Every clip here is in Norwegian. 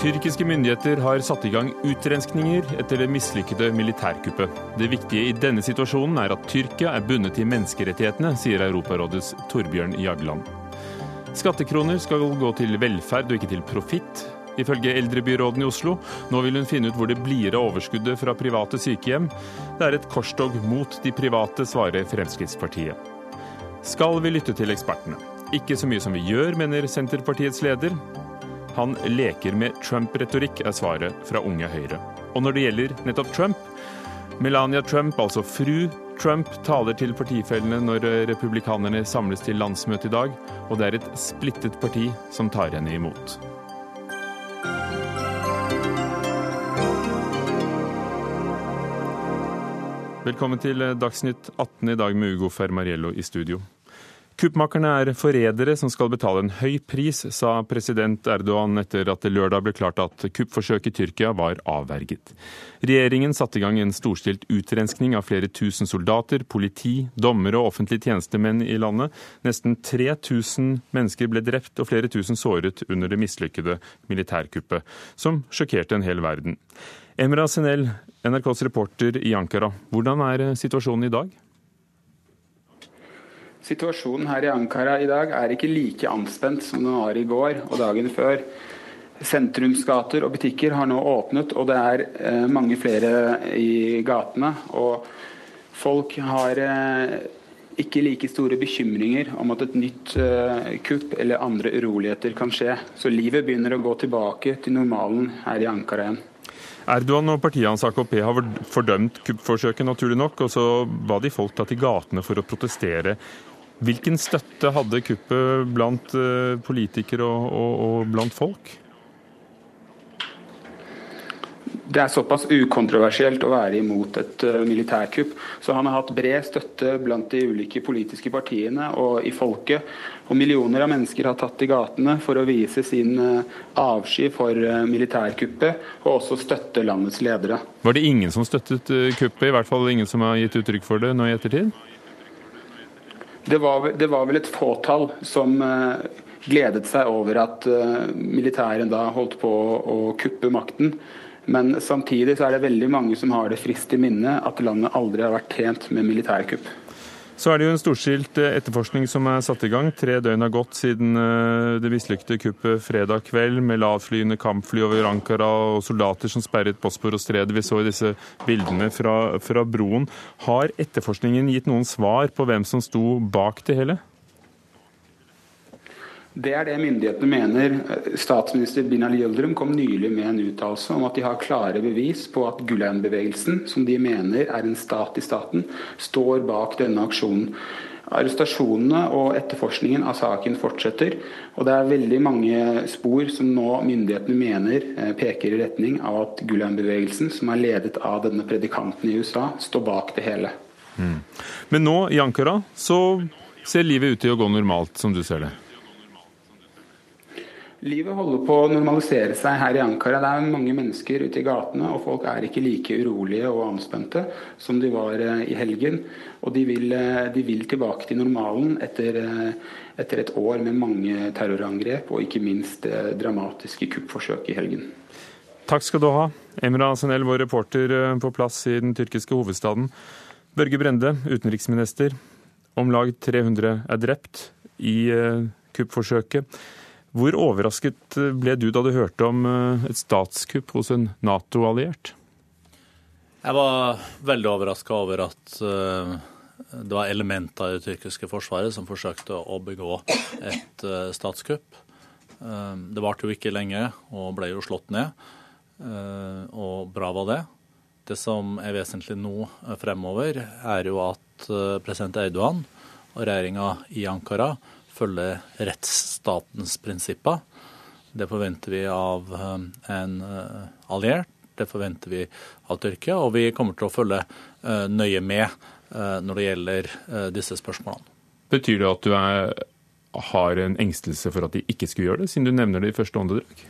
Tyrkiske myndigheter har satt i gang utrenskninger etter det mislykkede militærkuppet. Det viktige i denne situasjonen er at Tyrkia er bundet til menneskerettighetene, sier Europarådets Torbjørn Jagland. Skattekroner skal gå til velferd og ikke til profitt, ifølge eldrebyråden i Oslo. Nå vil hun finne ut hvor det blir av overskuddet fra private sykehjem. Det er et korstog mot de private, svarer Fremskrittspartiet. Skal vi lytte til ekspertene? Ikke så mye som vi gjør, mener Senterpartiets leder. Han leker med Trump-retorikk, er svaret fra Unge Høyre. Og når det gjelder nettopp Trump, Melania Trump, altså fru Trump, taler til partifellene når republikanerne samles til landsmøte i dag, og det er et splittet parti som tar henne imot. Velkommen til Dagsnytt 18 i dag med Ugo Fermariello i studio. Kuppmakerne er forrædere som skal betale en høy pris, sa president Erdogan etter at det lørdag ble klart at kuppforsøket i Tyrkia var avverget. Regjeringen satte i gang en storstilt utrenskning av flere tusen soldater, politi, dommere og offentlige tjenestemenn i landet. Nesten 3000 mennesker ble drept og flere tusen såret under det mislykkede militærkuppet, som sjokkerte en hel verden. Emra Senel, NRKs reporter i Ankara, hvordan er situasjonen i dag? Situasjonen her i Ankara i dag er ikke like anspent som den var i går og dagen før. Sentrumsgater og butikker har nå åpnet, og det er eh, mange flere i gatene. Og folk har eh, ikke like store bekymringer om at et nytt eh, kupp eller andre uroligheter kan skje. Så livet begynner å gå tilbake til normalen her i Ankara igjen. Erdogan og partiet hans AKP har fordømt kuppforsøket, naturlig nok, og så ba de folk ta til gatene for å protestere. Hvilken støtte hadde kuppet blant eh, politikere og, og, og blant folk? Det er såpass ukontroversielt å være imot et uh, militærkupp. Så han har hatt bred støtte blant de ulike politiske partiene og i folket. Og millioner av mennesker har tatt i gatene for å vise sin uh, avsky for uh, militærkuppet, og også støtte landets ledere. Var det ingen som støttet kuppet, i hvert fall ingen som har gitt uttrykk for det nå i ettertid? Det var, det var vel et fåtall som gledet seg over at militæren militæret da holdt på å kuppe makten. Men samtidig så er det veldig mange som har det frist i minne at landet aldri har vært tjent med militærkupp. Så er det jo en storstilt eh, etterforskning som er satt i gang. Tre døgn har gått siden eh, det mislykte kuppet fredag kveld, med lavflyende kampfly over Ankara og soldater som sperret Bosporos-stredet. Vi så i disse bildene fra, fra broen. Har etterforskningen gitt noen svar på hvem som sto bak det hele? Det er det myndighetene mener. Statsminister Binali Yildirim kom nylig med en uttalelse om at de har klare bevis på at Gulen-bevegelsen, som de mener er en stat i staten, står bak denne aksjonen. Arrestasjonene og etterforskningen av saken fortsetter. Og det er veldig mange spor som nå myndighetene mener eh, peker i retning av at Gulen-bevegelsen, som er ledet av denne predikanten i USA, står bak det hele. Mm. Men nå i Ankara så ser livet ut til å gå normalt, som du ser det? Livet holder på å normalisere seg her i Ankara. Det er mange mennesker ute i gatene, og folk er ikke like urolige og anspente som de var eh, i helgen. Og de vil, eh, de vil tilbake til normalen etter, eh, etter, et år med mange terrorangrep og ikke minst dramatiske kuppforsøk i helgen. Takk skal du ha, Emra Asenel, vår reporter på plass i den tyrkiske hovedstaden. Børge Brende, utenriksminister. Om lag 300 er drept i kuppforsøket. Hvor overrasket ble du da du hørte om eh, et statskupp hos en Nato-alliert? Jeg var veldig overraska over at eh, det var elementer i det tyrkiske forsvaret som forsøkte å begå et eh, statskupp. Det varte jo ikke lenge og ble jo slått ned, og bra var det. Det som er vesentlig nå fremover, er jo at president Eiduan og regjeringa i Ankara følge rettsstatens prinsipper. Det forventer vi av eh, en eh, alliert, det forventer vi av Tyrkia, og vi kommer til å følge eh, nøye med når det gjelder disse spørsmålene. Betyr det at du er, har en engstelse for at de ikke skulle gjøre det, siden du nevner det i første åndedrag?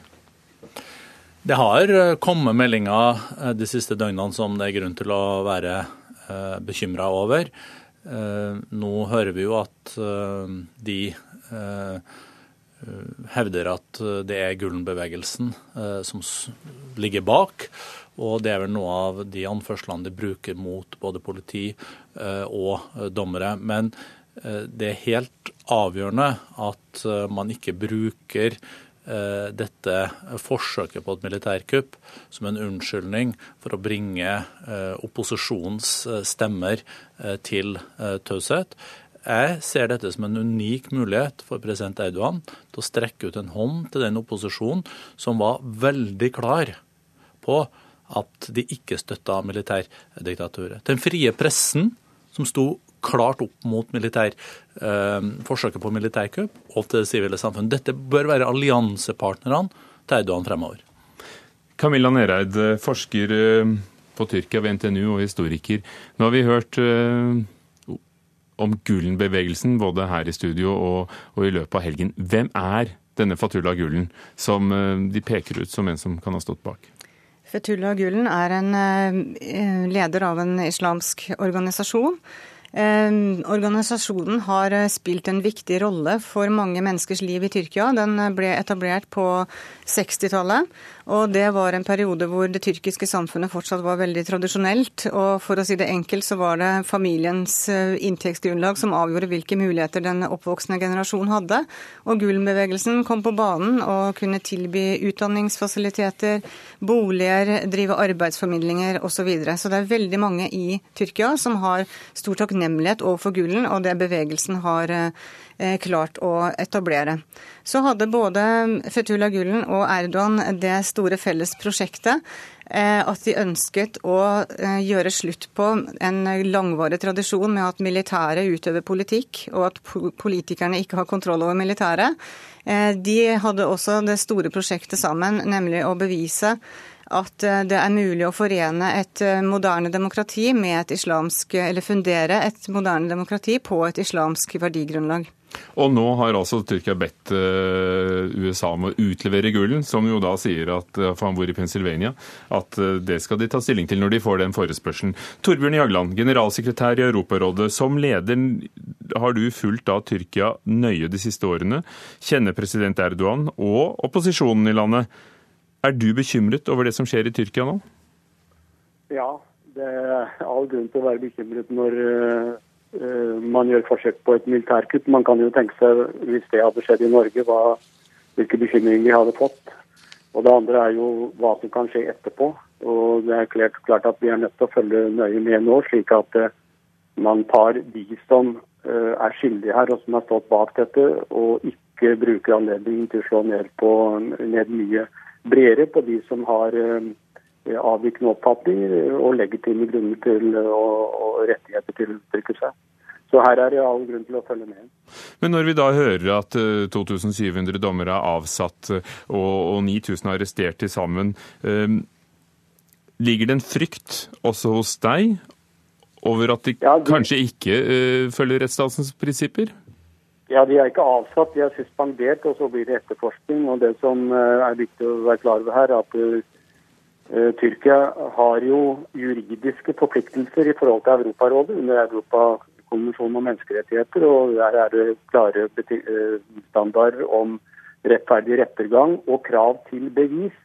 Det har kommet meldinger de siste døgnene som det er grunn til å være bekymra over. Eh, nå hører vi jo at eh, de eh, hevder at det er Gulen-bevegelsen som ligger bak. Og det er vel noe av de anførslene de bruker mot både politi og dommere. Men det er helt avgjørende at man ikke bruker dette forsøket på et militærkupp som en unnskyldning for å bringe eh, opposisjonens eh, stemmer til taushet. Jeg ser dette som en unik mulighet for president Erdogan til å strekke ut en hånd til den opposisjonen som var veldig klar på at de ikke støtta militærdiktaturet. Den frie pressen, som sto klart opp mot militær, eh, forsøket på militærkupp og til det sivile samfunn. Dette bør være alliansepartnerne til Erdogan fremover. Camilla Nereid, forsker eh, på Tyrkia ved NTNU og historiker. Nå har vi hørt eh, om Gulen-bevegelsen både her i studio og, og, i løpet av helgen. Hvem er denne Fatullah Gulen, som eh, de peker ut som en som kan ha stått bak? Fetullah Gulen er en eh, leder av en islamsk organisasjon organisasjonen har eh, spilt en viktig rolle for mange menneskers liv i Tyrkia. Den eh, ble etablert på 60-tallet, og det var en periode hvor det tyrkiske samfunnet fortsatt var veldig tradisjonelt. Og for å si det enkelt, så var det familiens eh, inntektsgrunnlag som avgjorde hvilke muligheter den oppvoksende generasjon hadde. Og Gulen-bevegelsen kom på banen og kunne tilby utdanningsfasiliteter, boliger, drive arbeidsformidlinger osv. Så, videre. så det er veldig mange i Tyrkia som har stor takknemlighet takknemlighet overfor Gulen og det bevegelsen har eh, klart å etablere. Så hadde både Fetullah Gulen og Erdogan det store felles prosjektet eh, at de ønsket å eh, gjøre slutt på en langvarig tradisjon med at militæret utøver politikk, og at politikerne ikke har kontroll over militæret. De hadde også det store prosjektet sammen, nemlig å bevise at eh, det er mulig å forene et eh, moderne demokrati med et islamsk Eller fundere et moderne demokrati på et islamsk verdigrunnlag. Og nå har altså Tyrkia bedt USA om å utlevere gullen, som jo da sier at for han bor i Pennsylvania, at det skal de ta stilling til når de får den forespørselen. Torbjørn Jagland, generalsekretær i Europarådet. Som leder har du fulgt av Tyrkia nøye de siste årene. Kjenner president Erdogan og opposisjonen i landet. Er du bekymret over det som skjer i Tyrkia nå? Ja, det er all grunn til å være bekymret når uh, man gjør forsøk på et militærkutt. Man kan jo tenke seg, hvis det hadde skjedd i Norge, hva, hvilke bekymringer vi hadde fått. Og Det andre er jo hva som kan skje etterpå. Og Det er klart, klart at vi er nødt til å følge nøye med nå, slik at uh, man tar de som uh, er skyldige her og som har stått bak dette, og ikke bruker anledningen til å slå ned på ned mye bredere på de som har eh, avvikende oppfatninger og legitime grunner til og, rettigheter til å uttrykke seg. Så her er det all grunn til å følge med. Men når vi da hører at 2700 eh, dommere er avsatt eh, og, og 9000 er arrestert til sammen, ligger det en frykt også hos deg over at de ja, det... kanskje ikke følger rettsstatens prinsipper? Ja, De er ikke avsatt, de er suspendert, og så blir det etterforskning. og Det som eh, er viktig å være klar over her, er at uh, Tyrkia har jo juridiske forpliktelser i forhold til Europarådet under Europakonvensjonen om menneskerettigheter. og Der er det klare standarder om rettferdig rettergang og krav til bevis.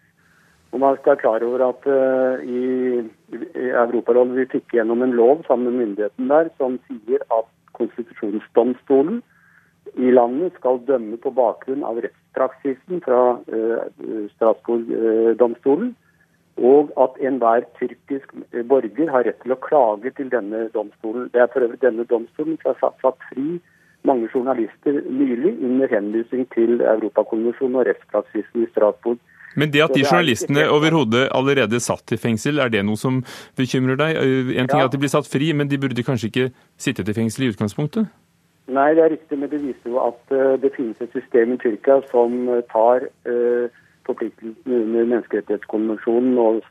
Og Man skal være klar over at uh, i, i Europarådet vi fikk gjennom en lov sammen med myndigheten der som sier at konstitusjonsdomstolen i landet skal dømme på bakgrunn av rettspraksisen fra uh, Strasbourg-domstolen, og at enhver tyrkisk borger har rett til å klage til denne domstolen. Det er for øvrig denne domstolen som har satt fri mange journalister nylig under henvisning til Europakonvensjonen og rettspraksisen i Strasbourg. Men det at de journalistene overhodet allerede satt i fengsel, er det noe som bekymrer deg? En ting er at de blir satt fri, men de burde kanskje ikke sittet i fengsel i utgangspunktet? Nei, det er riktig, men det viser jo at uh, det finnes et system i Tyrkia som uh, tar uh, forpliktelsene under menneskerettighetskonvensjonen og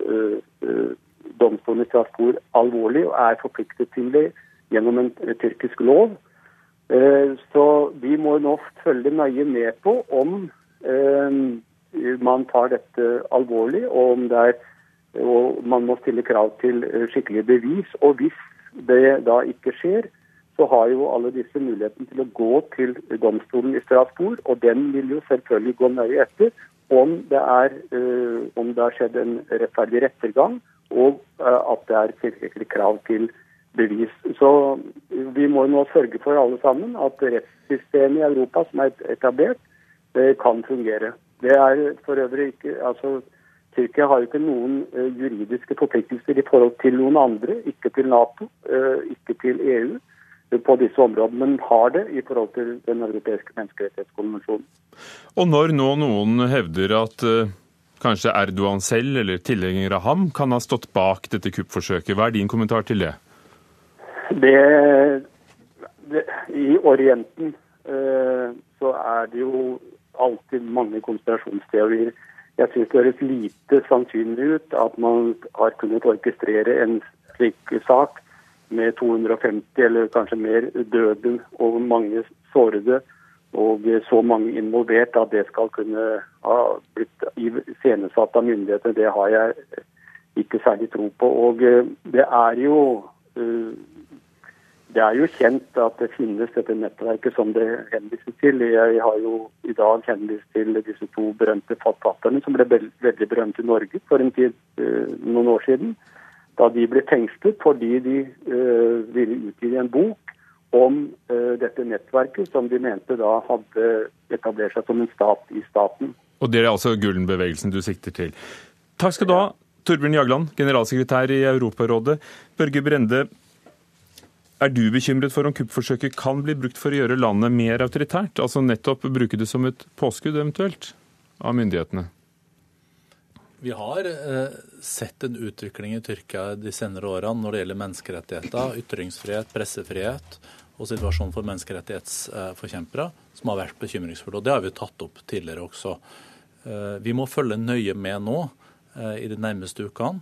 domstolen i Strasbourg alvorlig, og er forpliktet til det gjennom en tyrkisk lov. Så vi må nå følge nøye med på om man tar dette alvorlig, og om det er og man må stille krav til skikkelige bevis. Og hvis det da ikke skjer, så har jo alle disse muligheten til å gå til domstolen i Strasbourg, og den vil jo selvfølgelig gå nøye etter om det, er, uh, om det har skjedd en rettferdig rettergang, og uh, at det er tilstrekkelig krav til bevis. Så vi må nå sørge for alle sammen at rettssystemet i Europa som er etablert, det kan fungere. Det er for øvrig ikke altså Tyrkia har jo ikke noen juridiske forpliktelser i forhold til noen andre, ikke til Nato, ikke til EU på disse områdene, men har det i forhold til Den europeiske menneskerettighetskonvensjonen. Og når nå noen hevder at uh, kanskje Erdogan selv eller tilhengere av ham kan ha stått bak dette kuppforsøket, hva er din kommentar til det? Det, det I Orienten så er det jo alltid mange konspirasjonsteorier. Jeg syns det høres lite sannsynlig ut at man har kunnet orkestrere en slik sak med 250 eller kanskje mer døde og mange sårede og så mange involvert at det skal kunne ha blitt iscenesatt av myndighetene. Det har jeg ikke særlig tro på. Og eh, det er jo eh, det er jo kjent at det finnes dette nettverket som det henvises til. Jeg har jo i dag henvist til disse to berømte forfatterne som ble veldig berømte i Norge for en tid, eh, noen år siden. Da de ble fengslet fordi de uh, ville utgi en bok om uh, dette nettverket som de mente da hadde etablert seg som en stat i staten. Og det er altså Gullen-bevegelsen du sikter til. Takk skal du ha, Torbjørn Jagland, generalsekretær i Europarådet. Børge Brende, er du bekymret for om kuppforsøket kan bli brukt for å gjøre landet mer autoritært? Altså nettopp bruke det som et påskudd eventuelt av myndighetene? Vi har eh, sett en utvikling i Tyrkia de senere årene når det gjelder menneskerettigheter, ytringsfrihet, pressefrihet og situasjonen for menneskerettighetsforkjempere, som har vært bekymringsfull. Og det har vi tatt opp tidligere også. Eh, vi må følge nøye med nå eh, i de nærmeste ukene,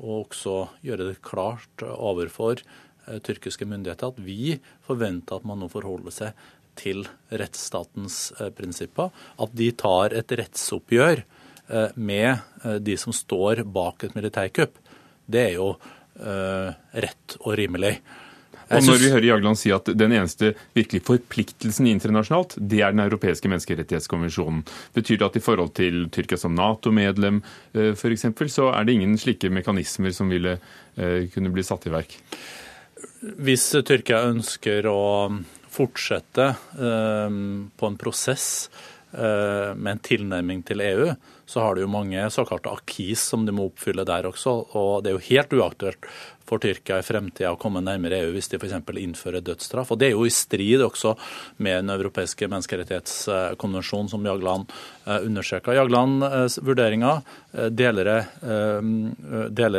og også gjøre det klart overfor Eh, tyrkiske myndigheter at vi forventer at man nå forholder seg til rettsstatens eh, prinsipper. At de tar et rettsoppgjør eh, med de som står bak et militærkupp. Det er jo rett og rimelig. Og når vi hører Jagland si at den eneste virkelig forpliktelsen internasjonalt, det er Den europeiske menneskerettighetskonvensjonen. Betyr det at i forhold til Tyrkia som Nato-medlem f.eks., så er det ingen slike mekanismer som ville kunne bli satt i verk? Hvis Tyrkia ønsker å fortsette eh, på en prosess eh, med en tilnærming til EU, så har du jo mange såkalte akis som de må oppfylle der også. Og det er jo helt uaktuelt for Tyrkia i fremtida å komme nærmere EU hvis de f.eks. innfører dødsstraff. Og Det er jo i strid også med Den europeiske menneskerettighetskonvensjonen, som Jagland eh, understreka. Jaglands vurderinger deler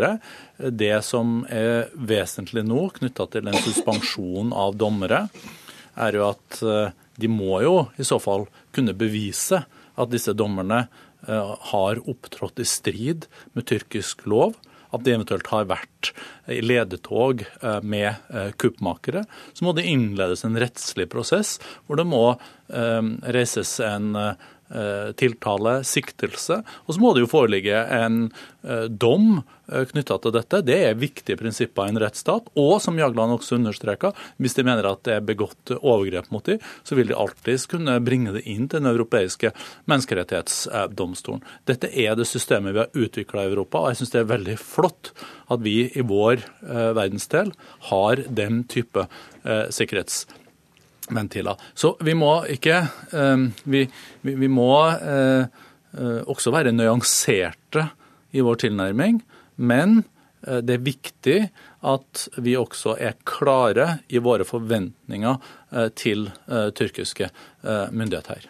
det. Det som er vesentlig nå knytta til en suspensjon av dommere, er jo at eh, de må jo i så fall kunne bevise at disse dommerne eh, har opptrådt i strid med tyrkisk lov. At de eventuelt har vært i ledetog eh, med kuppmakere. Så må det innledes en rettslig prosess hvor det må reises en Eh, tiltale, siktelse. Og så må det jo foreligge en eh, dom eh, knytta til dette. Det er viktige prinsipper i en rettsstat. Og som Jagland også understreka, hvis de mener at det er begått overgrep mot dem, så vil de alltids kunne bringe det inn til Den europeiske menneskerettighetsdomstolen. Dette er det systemet vi har utvikla i Europa, og jeg syns det er veldig flott at vi i vår verdensdel har den type sikkerhetsdomstol ventiler. Så vi må ikke ehm, Vi, vi, må eh, eh, også være nyanserte i vår tilnærming, men eh, det er viktig at vi også er klare i våre forventninger til tyrkiske myndigheter.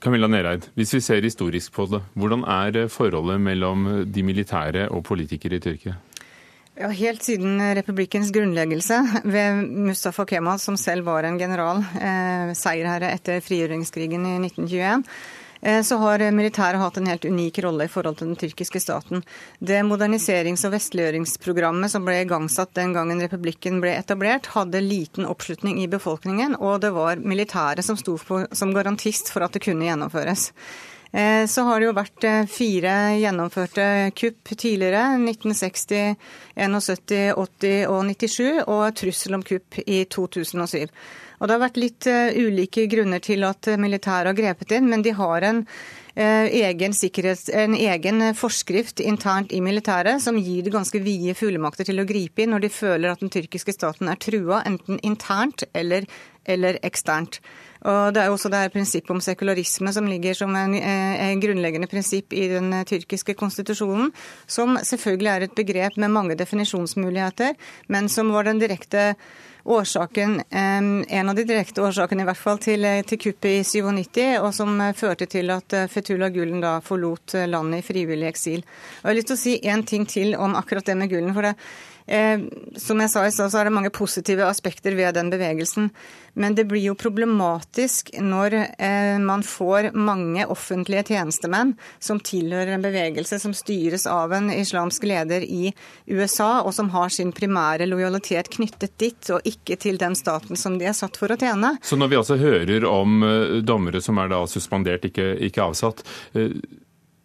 Camilla Nereid, hvis vi ser historisk på det, hvordan er forholdet mellom de militære og politikere i Tyrkia? Ja, Helt siden republikkens grunnleggelse ved Mustafa Kemal, som selv var en general, eh, seierherre etter frigjøringskrigen i 1921, eh, så har militæret hatt en helt unik rolle i forhold til den tyrkiske staten. Det moderniserings- og vestliggjøringsprogrammet som ble igangsatt den gangen republikken ble etablert, hadde liten oppslutning i befolkningen, og det var militæret som sto for, som garantist for at det kunne gjennomføres. Eh, så har det jo vært eh, fire gjennomførte kupp tidligere. 1960, 71, 80 og 97, og trussel om kupp i 2007. Og Det har vært litt ulike grunner til at militæret har grepet inn, men de har en egen, en egen forskrift internt i militæret som gir det ganske vide fullmakter til å gripe inn når de føler at den tyrkiske staten er trua, enten internt eller, eller eksternt. Og Det er også det her prinsippet om sekularisme som ligger som en, eh, en, grunnleggende prinsipp i den eh, tyrkiske konstitusjonen, som selvfølgelig er et begrep med mange definisjonsmuligheter, men som var den direkte årsaken, en av de direkte årsakene i hvert fall til, eh, til kuppet i 97, og som førte til at Fetullah Gulen da forlot landet i frivillig eksil. Og jeg har lyst til å si en ting til om akkurat det med Gulen. for det Eh, som jeg sa i stad, så er det mange positive aspekter ved den bevegelsen. Men det blir jo problematisk når eh, man får mange offentlige tjenestemenn som tilhører en bevegelse som styres av en islamsk leder i USA, og som har sin primære lojalitet knyttet dit, og ikke til den staten som de er satt for å tjene. Så når vi altså hører om eh, dommere som er da suspendert, ikke, ikke avsatt,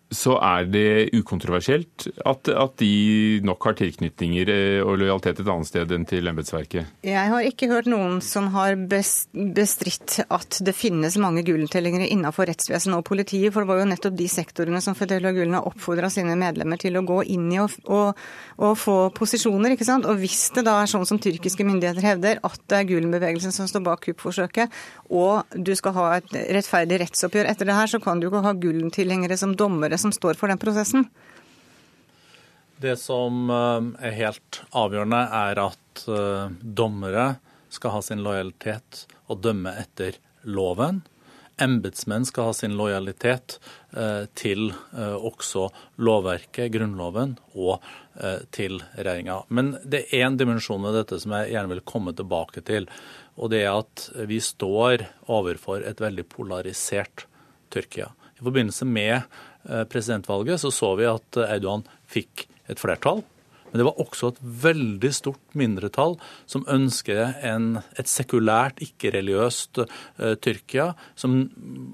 så er det ukontroversielt at, at, de nok har tilknytninger eh, og lojalitet et annet sted enn til embetsverket? Jeg har ikke hørt noen som har bestridt at det finnes mange Gulen-tilhengere innenfor rettsvesenet og politiet, for det var jo nettopp de sektorene som Fedela Gulen har oppfordra sine medlemmer til å gå inn i og, og, og, få posisjoner. ikke sant? Og hvis det da er sånn som tyrkiske myndigheter hevder, at det er Gulen-bevegelsen som står bak kuppforsøket, og du skal ha et rettferdig rettsoppgjør etter det her, så kan du ikke ha Gulen-tilhengere som dommere som står for den prosessen? Det som eh, er helt avgjørende, er at eh, dommere skal ha sin lojalitet og dømme etter loven. Embetsmenn skal ha sin lojalitet eh, til også lovverket, Grunnloven, og til regjeringa. Men det er én dimensjon ved dette som jeg gjerne vil komme tilbake til. Og det er at vi står overfor et veldig polarisert Tyrkia. I forbindelse med presidentvalget, så så vi at Erdogan fikk et flertall. Men det var også et veldig stort mindretall som ønsker en, et sekulært, ikke-religiøst uh, Tyrkia, som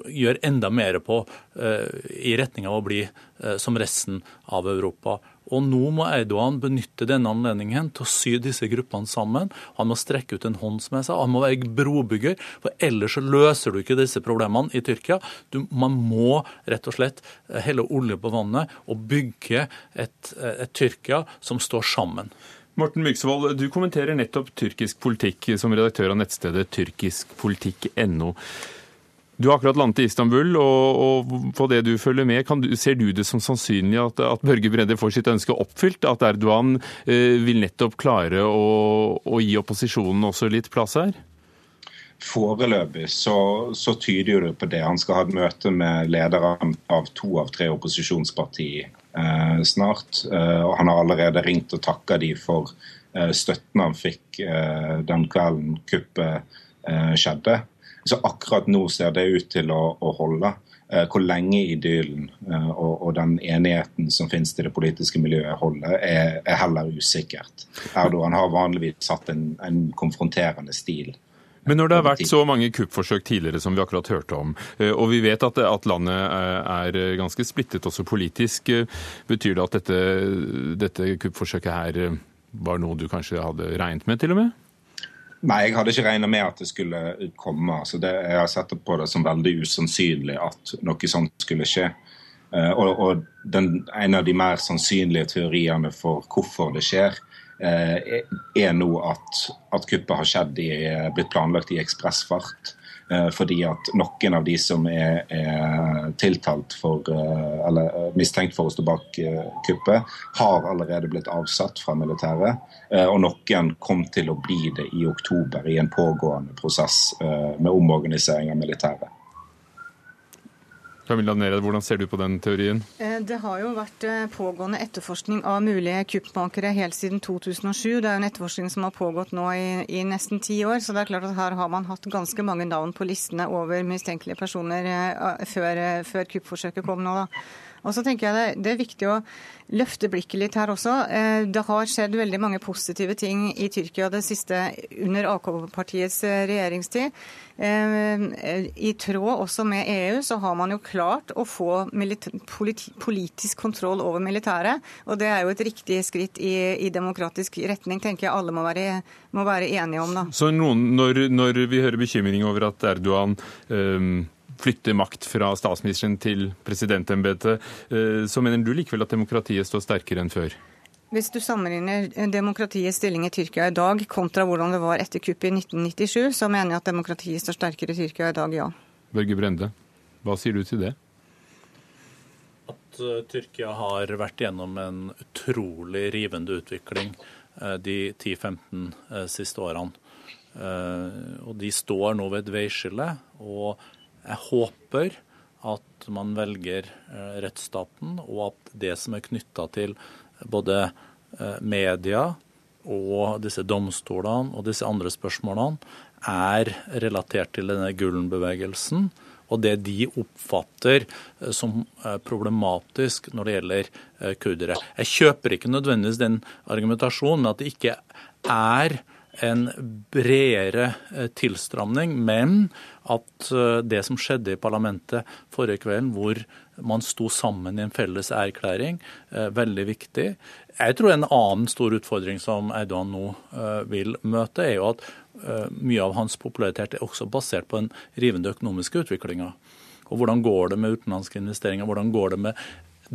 gjør enda mer på uh, i retning av å bli uh, som resten av Europa. Og nå må Eidogan benytte denne anledningen til å sy disse gruppene sammen. Han må strekke ut en hånd, som jeg sa. Han må være brobygger, for ellers så løser du ikke disse problemene i Tyrkia. Du, man må rett og slett helle olje på vannet og bygge et, et Tyrkia som står sammen. Morten Myksvold, du kommenterer nettopp tyrkisk politikk som redaktør av nettstedet tyrkiskpolitikk.no. Du har akkurat landet i Istanbul, og, og på det du følger med, du, ser du det som sannsynlig at, at Børge Brende får sitt ønske oppfylt? At Erdogan eh, vil nettopp klare å, å, gi opposisjonen også litt plass her? Foreløpig så, så tyder det på det. Han skal ha et møte med ledere av to av tre opposisjonspartier eh, snart. Eh, og han har allerede ringt og takka de for eh, støtten han fikk eh, den kvelden kuppet eh, skjedde. Så akkurat nå ser det ut til å, å holde. Eh, hvor lenge idyllen eh, og, og, den enigheten som finnes i det politiske miljøet holder, er, er heller usikkert. Erdogan har vanligvis satt en, en konfronterende stil. Men når det har vært så mange kuppforsøk tidligere som vi akkurat hørte om, eh, og vi vet at, at landet er ganske splittet også politisk, betyr det at dette, dette kuppforsøket her var noe du kanskje hadde regnet med, til og med? Nei, jeg hadde ikke regna med at det skulle komme. så det, jeg har sett på det som veldig usannsynlig at noe sånt skulle skje. Uh, og, og den, En av de mer sannsynlige teoriene for hvorfor det skjer, uh, er nå at, at kuppet har skjedd i, blitt planlagt i ekspressfart. Eh, fordi at noen av de som er, er tiltalt for, eh, eller eh, mistenkt for å stå bak kuppet, har allerede blitt avsatt fra militæret. Og noen kom til å bli det i oktober i en pågående prosess med omorganisering av militæret. Camilla Nered, hvordan ser du på den teorien? Eh, det har jo vært eh, pågående etterforskning av mulige kuppmakere helt siden 2007. Det er jo en etterforskning som har pågått nå i, i, nesten ti år. Så det er klart at her har man hatt ganske mange navn på listene over mistenkelige personer eh, før, før kuppforsøket kom nå. da. Og så tenker jeg det, det er viktig å løfte blikket litt her også. Eh, det har skjedd veldig mange positive ting i Tyrkia det siste under AK-partiets eh, regjeringstid. I tråd også med EU så har man jo klart å få politisk kontroll over militæret. Og det er jo et riktig skritt i, i demokratisk retning, tenker jeg alle må være, må være enige om. da. Så noen, når, når, vi hører bekymring over at Erdogan um flytte makt fra statsministeren til presidentembetet, eh, så mener du likevel at demokratiet står sterkere enn før? Hvis du sammenligner demokratiets stilling i Tyrkia i dag kontra hvordan det var etter kuppet i 1997, så mener jeg at demokratiet står sterkere i Tyrkia i dag, ja. Børge Brende, hva sier du til det? At uh, Tyrkia har vært gjennom en utrolig rivende utvikling de 10-15 uh, siste årene. og de står nå ved et veiskille. og jeg håper at man velger eh, rettsstaten, og at det som er knytta til både eh, media og disse domstolene og disse andre spørsmålene, er relatert til denne Gulen-bevegelsen og det de oppfatter eh, som problematisk når det gjelder kurdere. Jeg kjøper ikke nødvendigvis den argumentasjonen at det ikke er en bredere tilstramning, men at eh, det som skjedde i parlamentet forrige kvelden, hvor man sto sammen i en felles erklæring, er eh, veldig viktig. Jeg tror en annen stor utfordring som Eidogan nå eh, vil møte, er jo at mye av hans popularitet er også basert på den rivende økonomiske utviklinga. Og hvordan går det med utenlandske investeringer? Hvordan går det med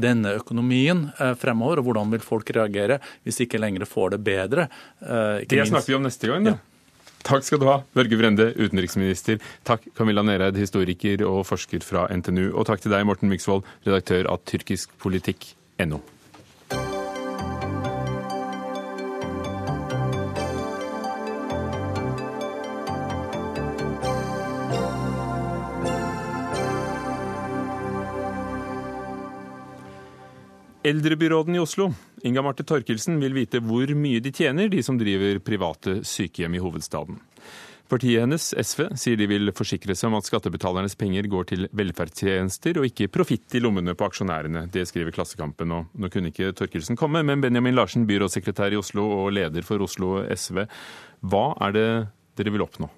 denne økonomien fremover, og hvordan vil folk reagere hvis de ikke lenger får det bedre? det snakker vi om neste gang, da. Ja. Takk skal du ha, Børge Brende, utenriksminister. Takk, Camilla Nereid, historiker og forsker fra NTNU. Og takk til deg, Morten Myksvold, redaktør av tyrkiskpolitikk.no. Eldrebyråden i Oslo, Inga Marte Torkelsen, vil vite hvor mye de tjener, de som driver private sykehjem i hovedstaden. Partiet hennes, SV, sier de vil forsikre seg om at skattebetalernes penger går til velferdstjenester og ikke profitt i lommene på aksjonærene. Det skriver Klassekampen. Og nå kunne ikke Torkelsen komme, men Benjamin Larsen, byrådssekretær i Oslo og leder for Oslo SV. Hva er det dere vil oppnå?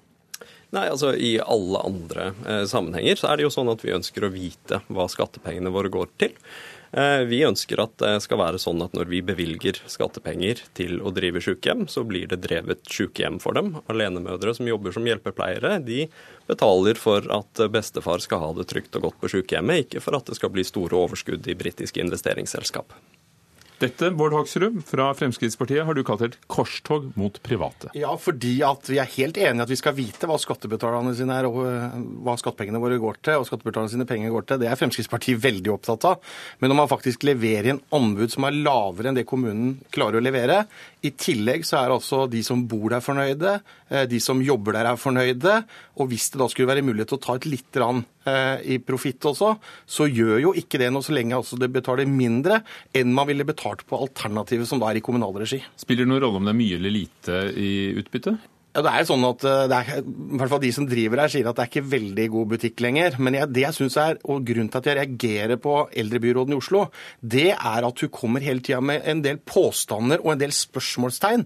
Nei, altså I alle andre eh, sammenhenger så er det jo sånn at vi ønsker å vite hva skattepengene våre går til. Eh, vi ønsker at det skal være sånn at når vi bevilger skattepenger til å drive sykehjem, så blir det drevet sykehjem for dem. Alenemødre som jobber som hjelpepleiere, de betaler for at bestefar skal ha det trygt og godt på sykehjemmet, ikke for at det skal bli store overskudd i britiske investeringsselskap. Dette, Bård Hoksrud fra Fremskrittspartiet, har du kalt et korstog mot private. Ja, fordi at vi er helt enige i at vi skal vite hva skattebetalerne sine er, og hva skattepengene våre går til, og skattebetalerne sine penger går til. Det er Fremskrittspartiet veldig opptatt av. Men når man faktisk leverer en anbud som er lavere enn det kommunen klarer å levere, i tillegg så er altså de som bor der fornøyde, eh, de som jobber der er fornøyde, og hvis det da skulle være mulighet til å ta et lite grann Eh, i profitt også, så gjør jo ikke det noe så lenge altså det betaler mindre enn man ville betalt på alternativet som da er i kommunal regi. Spiller det noen rolle om det er mye eller lite i utbytte? Ja, det er jo sånn at eh, det er, i hvert fall De som driver her, sier at det er ikke veldig god butikk lenger. Men jeg, det jeg synes er, og grunnen til at jeg reagerer på eldrebyråden i Oslo, det er at hun kommer hele tida med en del påstander og en del spørsmålstegn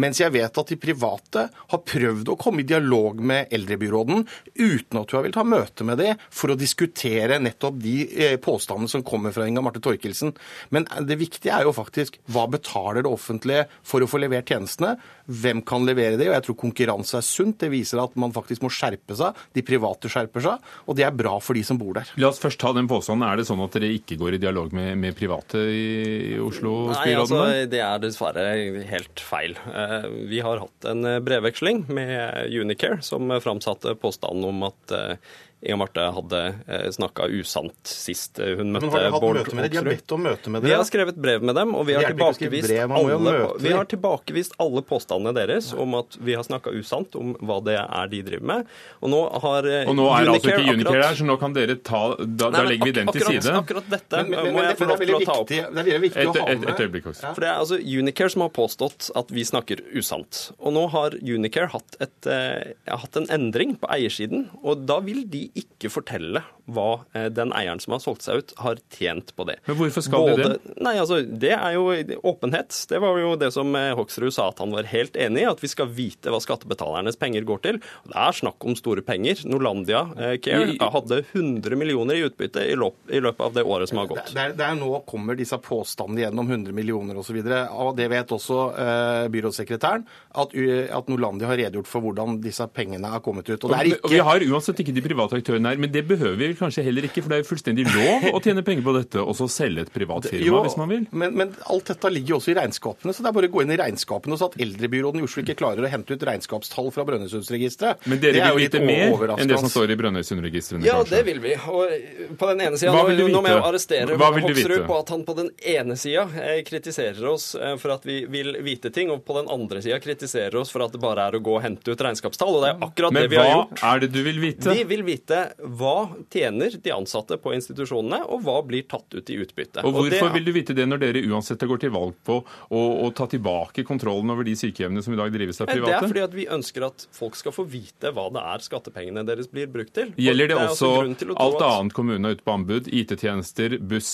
mens jeg vet at de private har prøvd å komme i dialog med eldrebyråden uten at hun har villet ha møte med dem for å diskutere nettopp de eh, påstandene som kommer fra Inga Marte Torkelsen. Men det viktige er jo faktisk hva betaler det offentlige for å få levert tjenestene? Hvem kan levere det? Og jeg tror konkurranse er sunt. Det viser at man faktisk må skjerpe seg. De private skjerper seg, og det er bra for de som bor der. La oss først ta den påstanden. Er det sånn at dere ikke går i dialog med, med private i Oslo? Nei, altså, det er dessverre helt feil. Eh, vi har hatt en brevveksling med Unicare, som framsatte påstanden om at eh, Inga Marte hadde eh, snakka usant sist hun møtte Bård Hoksrud. De har bedt om møte med dere? Vi har skrevet brev med dem, og vi har, tilbakevist alle, vi har tilbakevist alle påstandene deres om at vi har snakka usant om hva det er de driver med. Og nå har eh, Og nå er altså ikke Unicare der, så nå kan dere ta Da, da legger vi den til side. Akkurat dette men, men, må jeg få lov til å ta opp. Det er viktig å ha med. Et øyeblikk også. For det er altså Unicare som har påstått at vi snakker usant. Og nå har Unicare hatt, et, eh, hatt en endring på eiersiden, og da vil de ikke fortelle hva eh, den eieren som har solgt seg ut, har tjent på det. Men hvorfor skal de det? Nei, altså, Det er jo åpenhet. Det var jo det som eh, Hoksrud sa at han var helt enig i, at vi skal vite hva skattebetalernes penger går til. Det er snakk om store penger. Norlandia eh, Care hadde 100 millioner i utbytte i, løp, i løpet av det året som har gått. Der, der er nå kommer disse påstandene gjennom 100 millioner osv. Og det vet også eh, byrådssekretæren, at, at Norlandia har redegjort for hvordan disse pengene har kommet ut. Og det er ikke... vi har uansett ikke de private aktørene her, men det behøver vi kanskje heller ikke, for det er jo fullstendig lov å tjene penger på dette, og så selge et privat firma Jo, hvis man vil. Men, men alt dette ligger jo også i regnskapene, så det er bare å gå inn i regnskapene og så at eldrebyråden i Oslo ikke klarer å hente ut regnskapstall fra Brønnøysundsregisteret. Men dere Det er jo vil litt vite mer enn det som står i Brønnøysundregistrene, Ja, kanskje? det vil vi. Og på den ene sida nå, vil du nå må jeg arrestere Hoksrud på at han på den ene sida eh, kritiserer oss eh, for at vi vil vite ting, og på den andre sida kritiserer oss for at det bare er å gå og hente ut regnskapstall. Og det er akkurat Men det vi har hva er det du vil vite? Vi vil vite hva tjener de ansatte på institusjonene, og hva blir tatt ut i utbytte. Og hvorfor det, vil du vite det når dere uansett går til valg på å, å ta tilbake kontrollen over de sykehjemmene som i dag drives av private? Det er fordi at vi ønsker at folk skal få vite hva det er skattepengene deres blir brukt til. Gjelder det altså også grunn til å tro alt annet kommunen har ute på anbud? IT-tjenester, buss,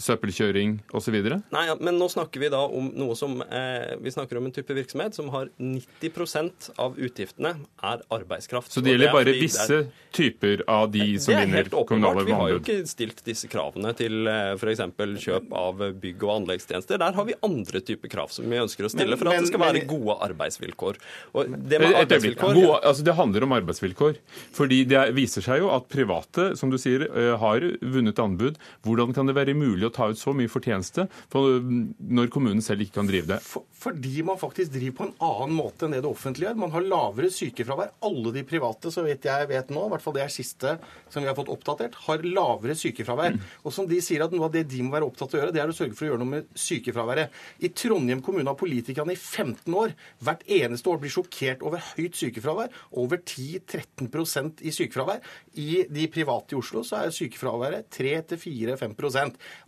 søppelkjøring osv.? Nei, ja, men nå snakker vi da om noe som eh, Vi snakker om en type virksomhet som har 90% av utgiftene er arbeidskraft. Så det gjelder er bare visse er- typer av de som det er vinner helt åpenbart. Vi har jo ikke stilt disse kravene til f.eks. kjøp av bygg- og anleggstjenester. Der har vi andre typer krav som vi ønsker å stille Men- for at men- det skal være gode arbeidsvilkår. Og det med arbeidsvilkår Gode, altså det handler om arbeidsvilkår. Fordi det er- viser seg jo at private, som du sier, eh, har vunnet anbud. Hvordan kan det være mulig å ta ut så mye fortjeneste for når kommunen selv ikke kan drive det? For, fordi man faktisk driver på en annen måte enn det det offentlige gjør. Man har lavere sykefravær. Alle de private, så vidt jeg vet nå, i hvert fall det er siste som vi har fått oppdatert, har lavere sykefravær. Og som de sier at noe av det de må være opptatt av å gjøre, det er å sørge for å gjøre noe med sykefraværet. I Trondheim kommune har politikerne i 15 år hvert eneste år blitt sjokkert over høyt sykefravær. Over 10-13% i sykefravær. I de private i Oslo så er sykefraværet 3-4-5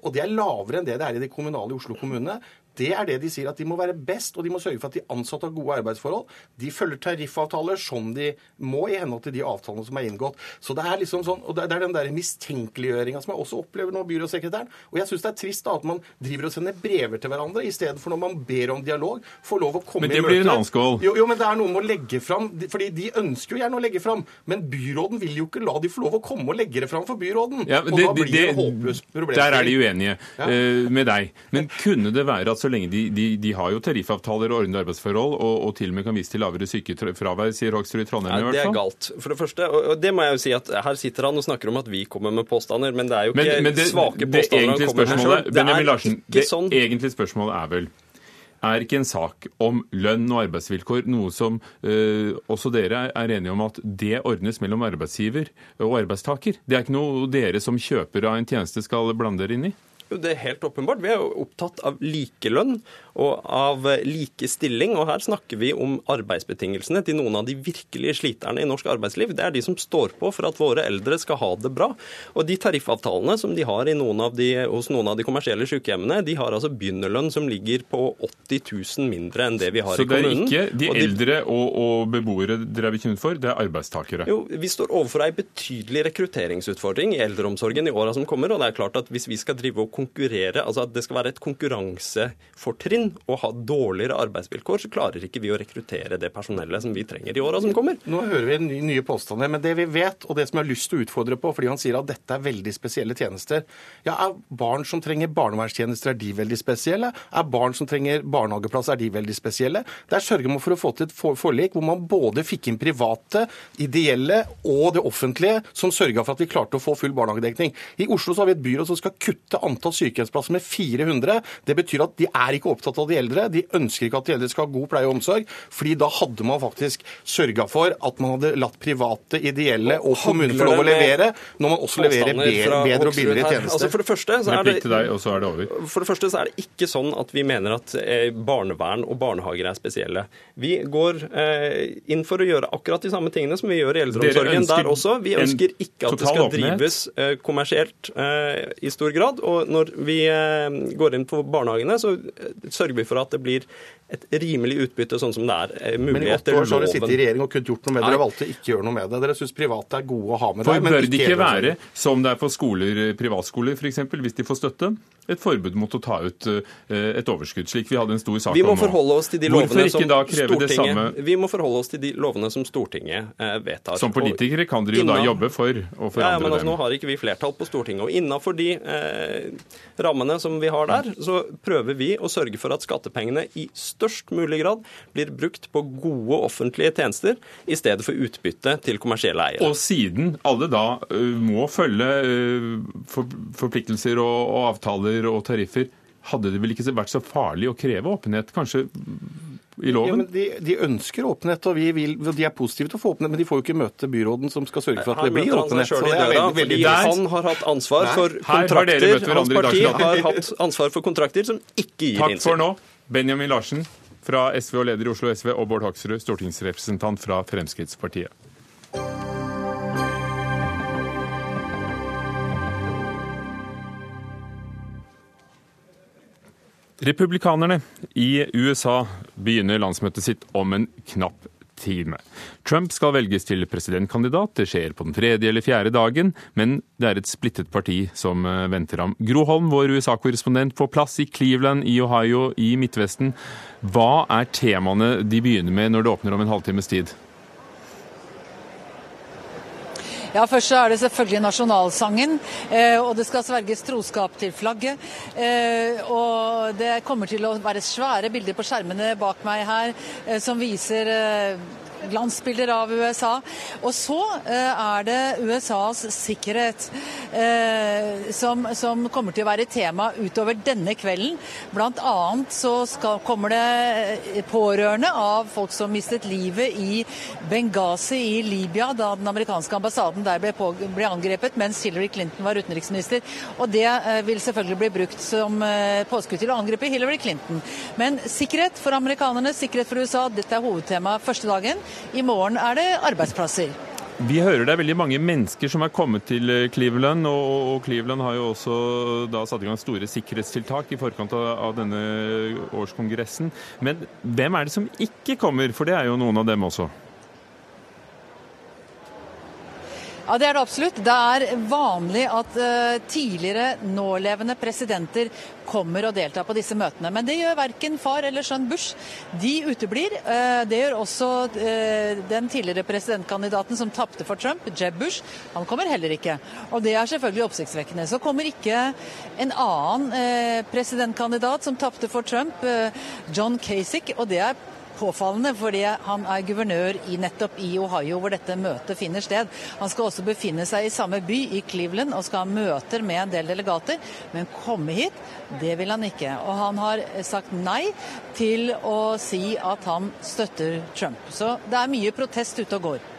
Og det er lavere enn det det er i de kommunale i Oslo kommune. Det er det de sier, at de må være best, og de må sørge for at de ansatte har gode arbeidsforhold. De følger tariffavtaler som de må i henhold til de avtalene som er inngått. Så det er liksom sånn, og det er den der mistenkeliggjøringa som jeg også opplever nå, byrådssekretæren. Og jeg syns det er trist da at man driver og sender brever til hverandre istedenfor når man ber om dialog, får lov å komme i møte. Men det blir en annen skål. Jo, jo, men det er noe med å legge fram, fordi de ønsker jo gjerne å legge fram, men byråden vil jo ikke la de få lov å komme og legge det fram for byråden. Ja, men og da blir det, det, håpløst problem. der er de uenige Ja. uh, med deg. Men kunne det være at så lenge de, de, de har jo tariffavtaler og ordnede arbeidsforhold, og, og til og med kan vise til lavere sykefravær, sier Hoksrud i Trondheim i hvert fall. det er galt. For det første, og det må jeg jo si at her sitter han og snakker om at vi kommer med påstander, men det er jo ikke men det, svake det påstander han kommer med selv. Benjamin Larsen, det sånn egentlige spørsmålet er vel er ikke en sak om lønn og arbeidsvilkår noe som eh, også dere er enige om at det ordnes mellom arbeidsgiver og arbeidstaker? Det er ikke noe dere som kjøper av en tjeneste skal blande dere inn i? Jo, Det helt åpenbart. Vi er jo opptatt av likelønn og av like likestilling. Og her snakker vi om arbeidsbetingelsene til noen av de virkelige sliterne i norsk arbeidsliv. Det er de som står på for at våre eldre skal ha det bra. Og de tariffavtalene som de har i noen av de, hos noen av de kommersielle sykehjemmene, de har altså begynnerlønn som ligger på 80 000 mindre enn det vi har Så i det er ikke de Og eldre og, og beboere dere er bekymret for, det er arbeidstakere? Jo, Vi står overfor ei betydelig rekrutteringsutfordring i eldreomsorgen i åra som kommer. og det er klart at Hvis vi skal drive og konkurrere, altså at det skal være et konkurransefortrinn å ha dårligere arbeidsvilkår, så klarer ikke vi å rekruttere det personellet som vi trenger i åra som kommer. Nå hører vi nye, nye påstander, men det vi vet, og det som jeg har lyst til å utfordre på, fordi han sier at dette er veldig spesielle tjenester Ja, Er barn som trenger barnevernstjenester, er de veldig spesielle? Er barn som trenger barnehageplass, er de veldig spesielle? Der sørger man for å få til et forlik hvor man både fikk inn private, ideelle og det offentlige, som sørga for at vi klarte å få full barnehagedekning. I Oslo så har vi et byråd som skal kutte antall sykehjemsplasser med 400. Det betyr at de er ikke opptatt av de eldre. De ønsker ikke at de eldre skal ha god pleie og omsorg. fordi da hadde man faktisk sørga for at man hadde latt private, ideelle og kommuner få lov å levere, når man også leverer bedre, bedre og billigere tjenester. Altså for det første så er det deg, er. For det første så er det ikke sånn at vi mener at eh, barnevern og barnehager er spesielle. Vi går eh, inn for å gjøre akkurat de samme tingene som vi gjør i eldreomsorgen der også. Vi ønsker ikke at det skal drives eh, kommersielt i stor grad. Og når vi går inn på barnehagene, så sørger vi for at det blir et rimelig utbytte, sånn som det er eh, Men i åtte år så har dere sittet i regjering og kunnet gjort noe med det. Dere valgte ikke å gjøre noe med det. Dere syns private er gode å ha med For deg, men bør det ikke være, som det er for skoler, privatskoler f.eks., hvis de får støtte, et forbud mot å ta ut eh, et overskudd, slik vi hadde en stor sak Vi må om nå? forholde oss til de Hvorfor lovene ikke som da kreve det samme Stortinget Vi må forholde oss til de lovene som Stortinget vedtar. Som politikere kan dere jo da jobbe for å Ja, ja, men altså, dem. Nå har ikke vi flertall på Stortinget. Og innafor de eh, rammene som vi har der, så prøver vi å sørge for at skattepengene i størst mulig grad blir brukt på gode offentlige tjenester i stedet for utbytte til kommersielle eiere. Og siden alle da må følge forpliktelser og, avtaler og tariffer, hadde det vel ikke vært så farlig å kreve åpenhet, kanskje i loven? Ja, men de, de ønsker åpenhet, og vi vil, de er positive til å få åpenhet, men de får jo ikke møte byråden som skal sørge for at han det blir åpenhet. han døra, veldig, veldig Der- han har hatt ansvar for har dere kontrakter. Hans parti har hatt ansvar for kontrakter som ikke gir innsyn. Takk for innsyn. nå, Benjamin Larsen fra SV og leder i Oslo SV, og Bård Hoksrud, stortingsrepresentant fra Fremskrittspartiet. Republikanerne i USA begynner landsmøtet sitt om en knapp time. Trump skal velges til presidentkandidat. Det skjer på den tredje eller fjerde dagen, men det er et splittet parti som eh, venter ham. Gro Holm, vår USA-korrespondent, på plass i Cleveland i Ohio i Midtvesten. Hva er temaene de begynner med når det åpner om en halvtimes tid? Ja, Først så er det selvfølgelig nasjonalsangen, eh, og det skal sverges troskap til flagget. Eh, og det kommer til å være svære bilder på skjermene bak meg her eh, som viser glansbilder av USA. Og så eh, er det USAs sikkerhet eh, som, som kommer til å være tema utover denne kvelden. Blant annet så skal, kommer det pårørende av folk som mistet livet i Benghazi i Libya da den amerikanske ambassaden der ble, på, ble angrepet mens Hillary Clinton var utenriksminister. Og det eh, vil selvfølgelig bli brukt som eh, påskudd til å angripe Hillary Clinton. Men sikkerhet for amerikanerne, sikkerhet for USA, dette er hovedtemaet første dagen. I morgen er det arbeidsplasser. Vi hører det er veldig mange mennesker som er kommet til eh, Cleveland, og, Cleveland har jo også da satt i gang store sikkerhetstiltak i forkant av denne årskongressen. Men hvem er det som ikke kommer, for det er jo noen av dem også? Ja, Det er det absolutt. Det er vanlig at uh, tidligere nålevende presidenter kommer og deltar på disse møtene. Men det gjør verken far eller sønn Bush. De uteblir. Uh, det gjør også uh, den tidligere presidentkandidaten som tapte for Trump, Jeb Bush. Han kommer heller ikke. Og det er selvfølgelig oppsiktsvekkende. Så kommer ikke en annen presidentkandidat som tapte for Trump, John Kasich. Og det er påfallende, fordi han er guvernør i nettopp i Ohio, hvor dette møtet finner sted. Han skal også befinne seg i samme by, i Cleveland, og skal ha møter med en del delegater. Men komme hit, det vil han ikke. Og han har sagt nei til å si at han støtter Trump. Så det er mye protest ute og går.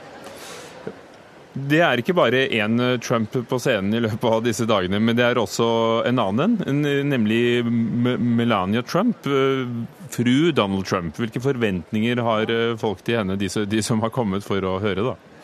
Det er ikke bare én Trump på scenen i løpet av disse dagene, men det er også en annen en, nemlig Melania Trump, eh, fru Donald Trump. Hvilke forventninger har eh, folk til henne, de som har kommet for å høre, da?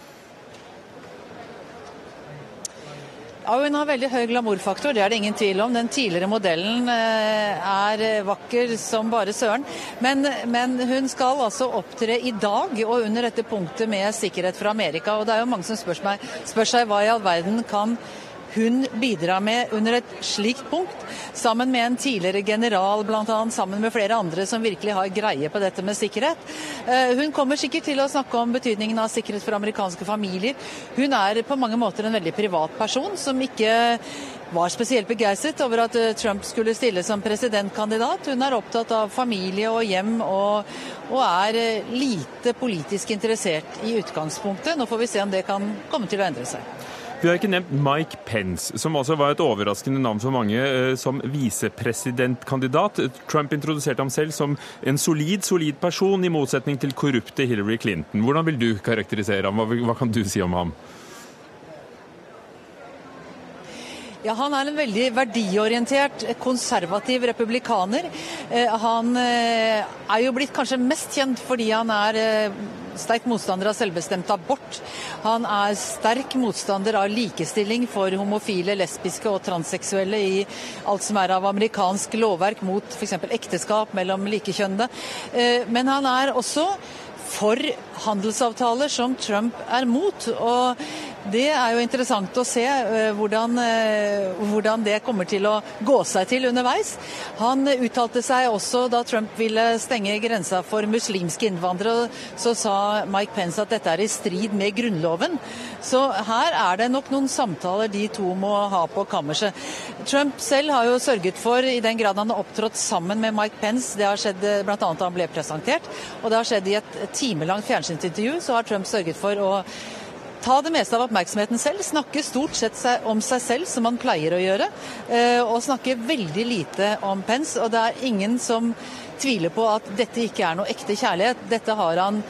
Ja, Hun har veldig høy glamourfaktor, det er det ingen tvil om. Den tidligere modellen eh, er vakker som bare søren. Men, men hun skal altså opptre i dag og under dette punktet med sikkerhet fra Amerika. Og det er jo mange som spør, meg, spør seg hva i all verden kan hun bidra med under et slikt punkt, sammen med en tidligere general, bl.a. sammen med flere andre som virkelig har greie på dette med sikkerhet. Eh, Hun kommer sikkert til å snakke om betydningen av sikkerhet for amerikanske familier. Hun er på mange måter en veldig privat person som ikke var spesielt begeistret over at eh, Trump skulle stille som presidentkandidat. Hun er opptatt av familie og hjem og, og er eh, lite politisk interessert i utgangspunktet. Nå får vi se om det kan komme til å endre seg. Vi har ikke nevnt Mike Pence, som også var et overraskende navn for mange eh, som visepresidentkandidat. Trump introduserte ham selv som en solid, solid person, i motsetning til korrupte Hillary Clinton. Hvordan vil du karakterisere ham? Hva, kan du si om ham? Ja, Han er en veldig verdiorientert, konservativ republikaner. Han er jo blitt kanskje mest kjent fordi han er sterk motstander av selvbestemt abort. Han er sterk motstander av likestilling for homofile, lesbiske og transseksuelle i alt som er av amerikansk lovverk mot f.eks. ekteskap mellom likekjønnede. Men han er også for handelsavtaler som Trump er mot. og det er jo interessant å se eh, hvordan, eh, hvordan, det kommer til å gå seg til underveis. Han uttalte seg også da Trump ville stenge grensa for muslimske innvandrere. Så sa Mike Pence at dette er i strid med Grunnloven. Så her er det nok noen samtaler de to må ha på kammerset. Trump selv har jo sørget for, i den grad han har opptrådt sammen med Mike Pence, det har skjedd bl.a. da han ble presentert, og det har skjedd i et timelangt fjernsynsintervju, så har Trump sørget for å ta det meste av oppmerksomheten selv, snakke stort sett om seg selv, som han pleier å gjøre, eh, og snakke veldig lite om Pence. Og det er ingen som tviler på at dette ikke er noe ekte kjærlighet. Dette har han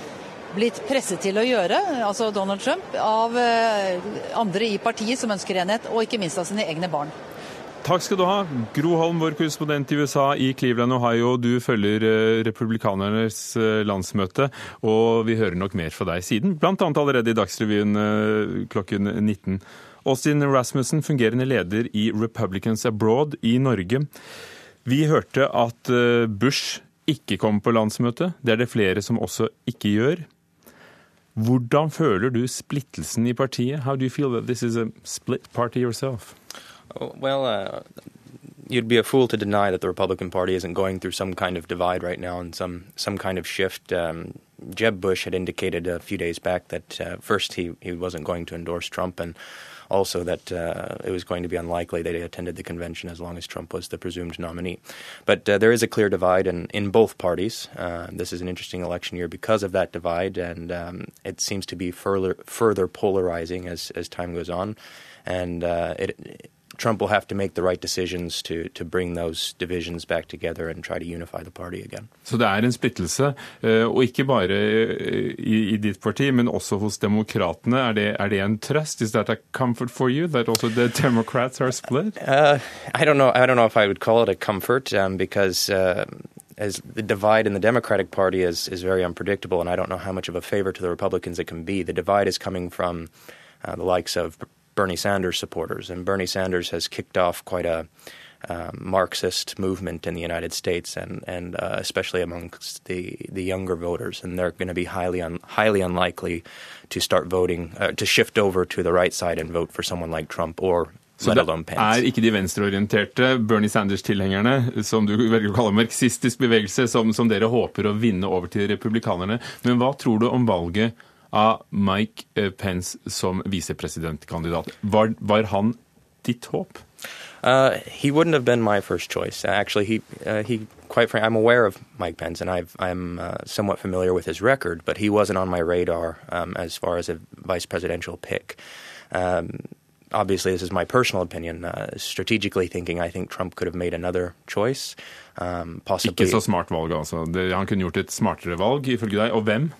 blitt presset til å gjøre, altså Donald Trump, av eh, andre i partiet som ønsker enhet, og ikke minst av sine egne barn. Takk skal du ha. Gro Holm, vår korrespondent i USA i Cleveland, Ohio. Du følger eh, republikanernes eh, landsmøte, og vi hører nok mer fra deg siden, bl.a. allerede i Dagsrevyen eh, klokken 19. Austin Rasmussen, fungerende leder i Republicans Abroad i Norge. Vi hørte at Bush ikke kom på landsmøtet. Det er det flere som også ikke gjør. Hvordan føler du splittelsen i partiet? How do you feel that this is a split party yourself? Well, uh, you'd be a fool to deny that the Republican Party isn't going through some kind of divide right now and some some kind of shift. Um, Jeb Bush had indicated a few days back that uh, first he, he wasn't going to endorse Trump and also that uh, it was going to be unlikely that he attended the convention as long as Trump was the presumed nominee. But uh, there is a clear divide in, in both parties. Uh, this is an interesting election year because of that divide, and um, it seems to be further further polarizing as, as time goes on. And uh, it, Trump will have to make the right decisions to, to bring those divisions back together and try to unify the party again. Så det er en splittelse, eh, og ikke bare eh, i, i ditt parti, men også hos demokratene. Er det, er det en trøst? Is that a comfort for you that also the Democrats are split? Uh, I don't know. I don't know if I would call it a comfort um, because. Uh, as the divide in the Democratic Party is is very unpredictable, and I don't know how much of a favor to the Republicans it can be. The divide is coming from uh, the likes of Bernie Sanders supporters. And Bernie Sanders has kicked off quite a uh, Marxist movement in the United States, and and uh, especially amongst the the younger voters, and they're going to be highly un, highly unlikely to start voting uh, to shift over to the right side and vote for someone like Trump or Så det er ikke de venstreorienterte Bernie Sanders-tilhengerne, som du velger å kalle marxistisk bevegelse, som, som dere håper å vinne over til republikanerne. Men hva tror du om valget av Mike eh, Pence som visepresidentkandidat. Var, var han ditt håp? Uh, he wouldn't have been my first choice. Actually, he uh, he quite frankly, I'm aware of Mike Pence and i am uh, somewhat familiar with his record, but he wasn't on my radar um, as far as a vice presidential pick. Um, obviously, this is my personal opinion. Uh, strategically thinking, I think Trump could have made another choice. Um, possibly... Ikke så smart valg, altså. Han kunne gjort et smartere valg, ifølge deg. Og hvem?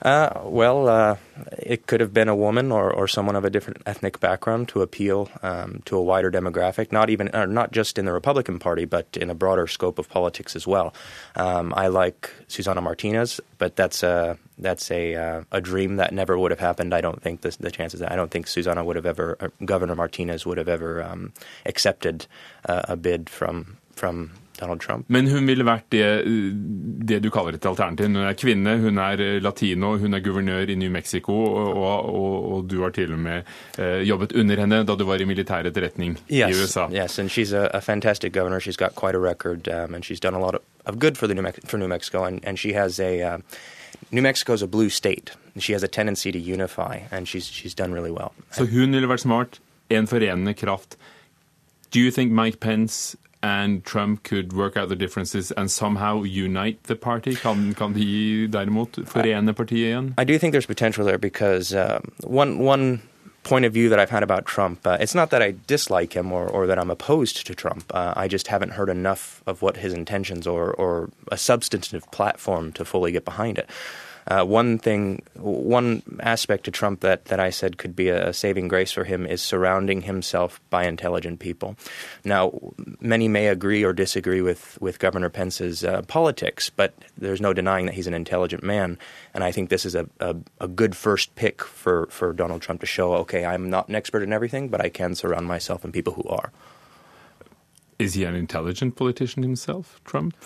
Uh, well, uh, it could have been a woman or, or someone of a different ethnic background to appeal um, to a wider demographic, not even uh, not just in the Republican Party, but in a broader scope of politics as well. Um, I like Susana Martinez, but that's a that's a uh, a dream that never would have happened. I don't think the, the chances. I don't think Susana would have ever, Governor Martinez would have ever um, accepted uh, a bid from from Donald Trump. Men hun ville vært det, det, du kaller et alternativ. Hun er kvinne, hun er eh, latino, hun er guvernør i New Mexico, og, og, og du har til og med uh, jobbet under henne da du var i militær etterretning yes, i USA. Yes, and she's a, a fantastic governor. She's got quite a record, um, and she's done a lot of, of good for, the New, Me for New Mexico, and, and she has a... Uh, New Mexico is a blue state. She has a tendency to unify, and she's, she's done really well. Så hun ville vært smart, en forenende kraft. Do you think Mike Pence and Trump could work out the differences and somehow unite the party? Kan, kan de derimot forene partiet igjen? I do think there's potential there because uh, one one point of view that I've had about Trump, uh, it's not that I dislike him or, or that I'm opposed to Trump. Uh, I just haven't heard enough of what his intentions or, or a substantive platform to fully get behind it. Uh, one thing, one aspect to Trump that, that I said could be a saving grace for him is surrounding himself by intelligent people. Now, many may agree or disagree with, with Governor Pence's uh, politics, but there's no denying that he's an intelligent man. And I think this is a, a, a good first pick for, for Donald Trump to show, okay, I'm not an expert in everything, but I can surround myself in people who are. Is he an intelligent politician himself, Trump?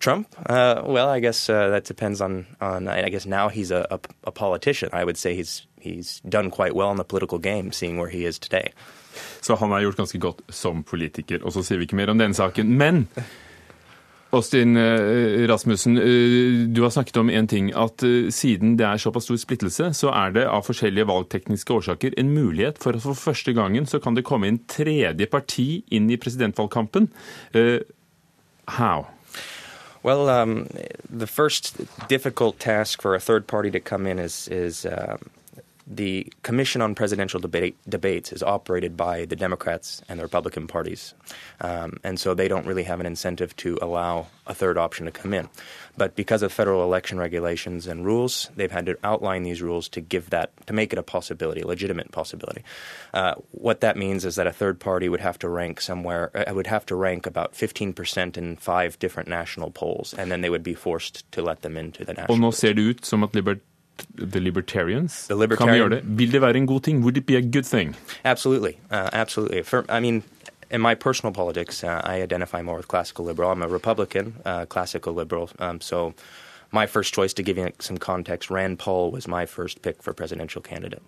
Trump? Uh, well, I guess uh, that depends on, on. I guess now he's a, a, a, politician. I would say he's he's done quite well in the political game, seeing where he is today. Så han har gjort ganske godt som politiker. Og så sier vi ikke mer om den saken. Men Austin uh, Rasmussen, uh, du har snakket om en ting. At uh, siden det er såpass stor splittelse, så er det av forskjellige valgtekniske årsaker en mulighet for at for første gangen så kan det komme inn tredje parti inn i presidentvalgkampen. how? Well, um, the first difficult task for a third party to come in is is uh, the Commission on Presidential Debate, Debates is operated by the Democrats and the Republican parties, um, and so they don't really have an incentive to allow a third option to come in. But because of federal election regulations and rules, they've had to outline these rules to give that to make it a possibility, a legitimate possibility. Uh, what that means is that a third party would have to rank somewhere, uh, would have to rank about 15% in five different national polls, and then they would be forced to let them into the national. Ser det ut som the Libertarians the libertarian, kan vi gjøre det. Vil det være en god ting? Would it be a good thing? Absolutely, uh, absolutely. For, I mean, in my personal politics, uh, I identify more with classical liberal. I'm a Republican, uh, classical liberal. Um, so my first choice, to give you some context, Rand Paul was my first pick for presidential candidate.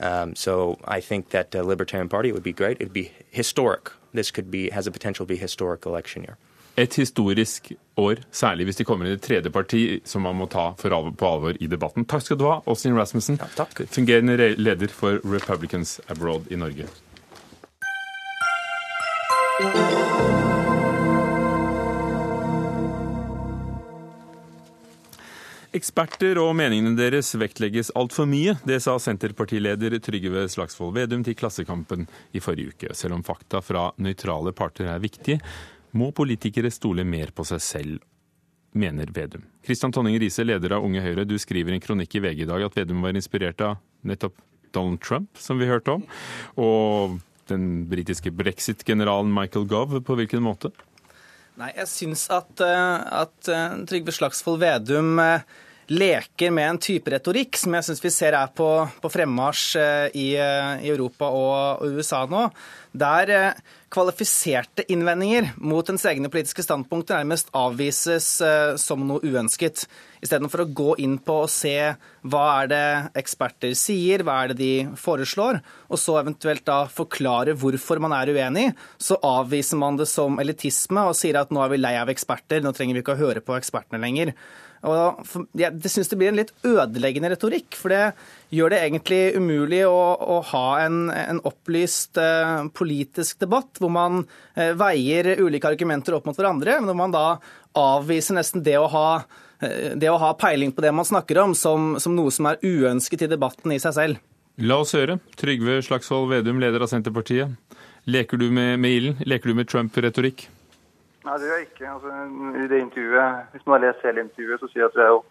Um, so I think that the Libertarian Party would be great. It'd be historic. This could be has a potential to be a historic election year. Et historisk år, særlig hvis de kommer inn i det tredje parti, som man må ta alvor, på alvor i debatten. Takk skal du ha, Austin Rasmussen, ja, fungerende leder for Republicans Abroad i Norge. Eksperter og meningene deres vektlegges altfor mye. Det sa Senterpartileder Trygve Slagsvold Vedum til Klassekampen i forrige uke. Selv om fakta fra nøytrale parter er viktig, må politikere stole mer på seg selv, mener Vedum. Kristian Tonning Riise, leder av Unge Høyre, du skriver en kronikk i VG i dag at Vedum var inspirert av nettopp Donald Trump, som vi hørte om. Og den britiske brexit-generalen Michael Gove. På hvilken måte? Nei, jeg syns at, eh, at eh, Trygve Slagsvold Vedum eh, leker med en type retorikk som jeg syns vi ser er på, på fremmarsj i, i, Europa og, og, USA nå. Der kvalifiserte innvendinger mot ens egne politiske standpunkter nærmest avvises som noe uønsket. Istedenfor å gå inn på og se hva er det eksperter sier, hva er det de foreslår, og så eventuelt da forklare hvorfor man er uenig, så avviser man det som elitisme og sier at nå er vi lei av eksperter, nå trenger vi ikke å høre på ekspertene lenger. Og jeg syns det blir en litt ødeleggende retorikk, for det gjør det egentlig umulig å, å ha en, en opplyst eh, politisk debatt hvor man eh, veier ulike argumenter opp mot hverandre, men når man da avviser nesten det å ha Eh, det å ha peiling på det man snakker om, som, som noe som er uønsket i debatten i seg selv. La oss høre. Trygve Slagsvold Vedum, leder av Senterpartiet. Leker du med, med ilden? Leker du med Trump-retorikk? Nei, det gjør jeg ikke. Altså, I det intervjuet, Hvis man har lest hele intervjuet, så sier jeg at vi er jo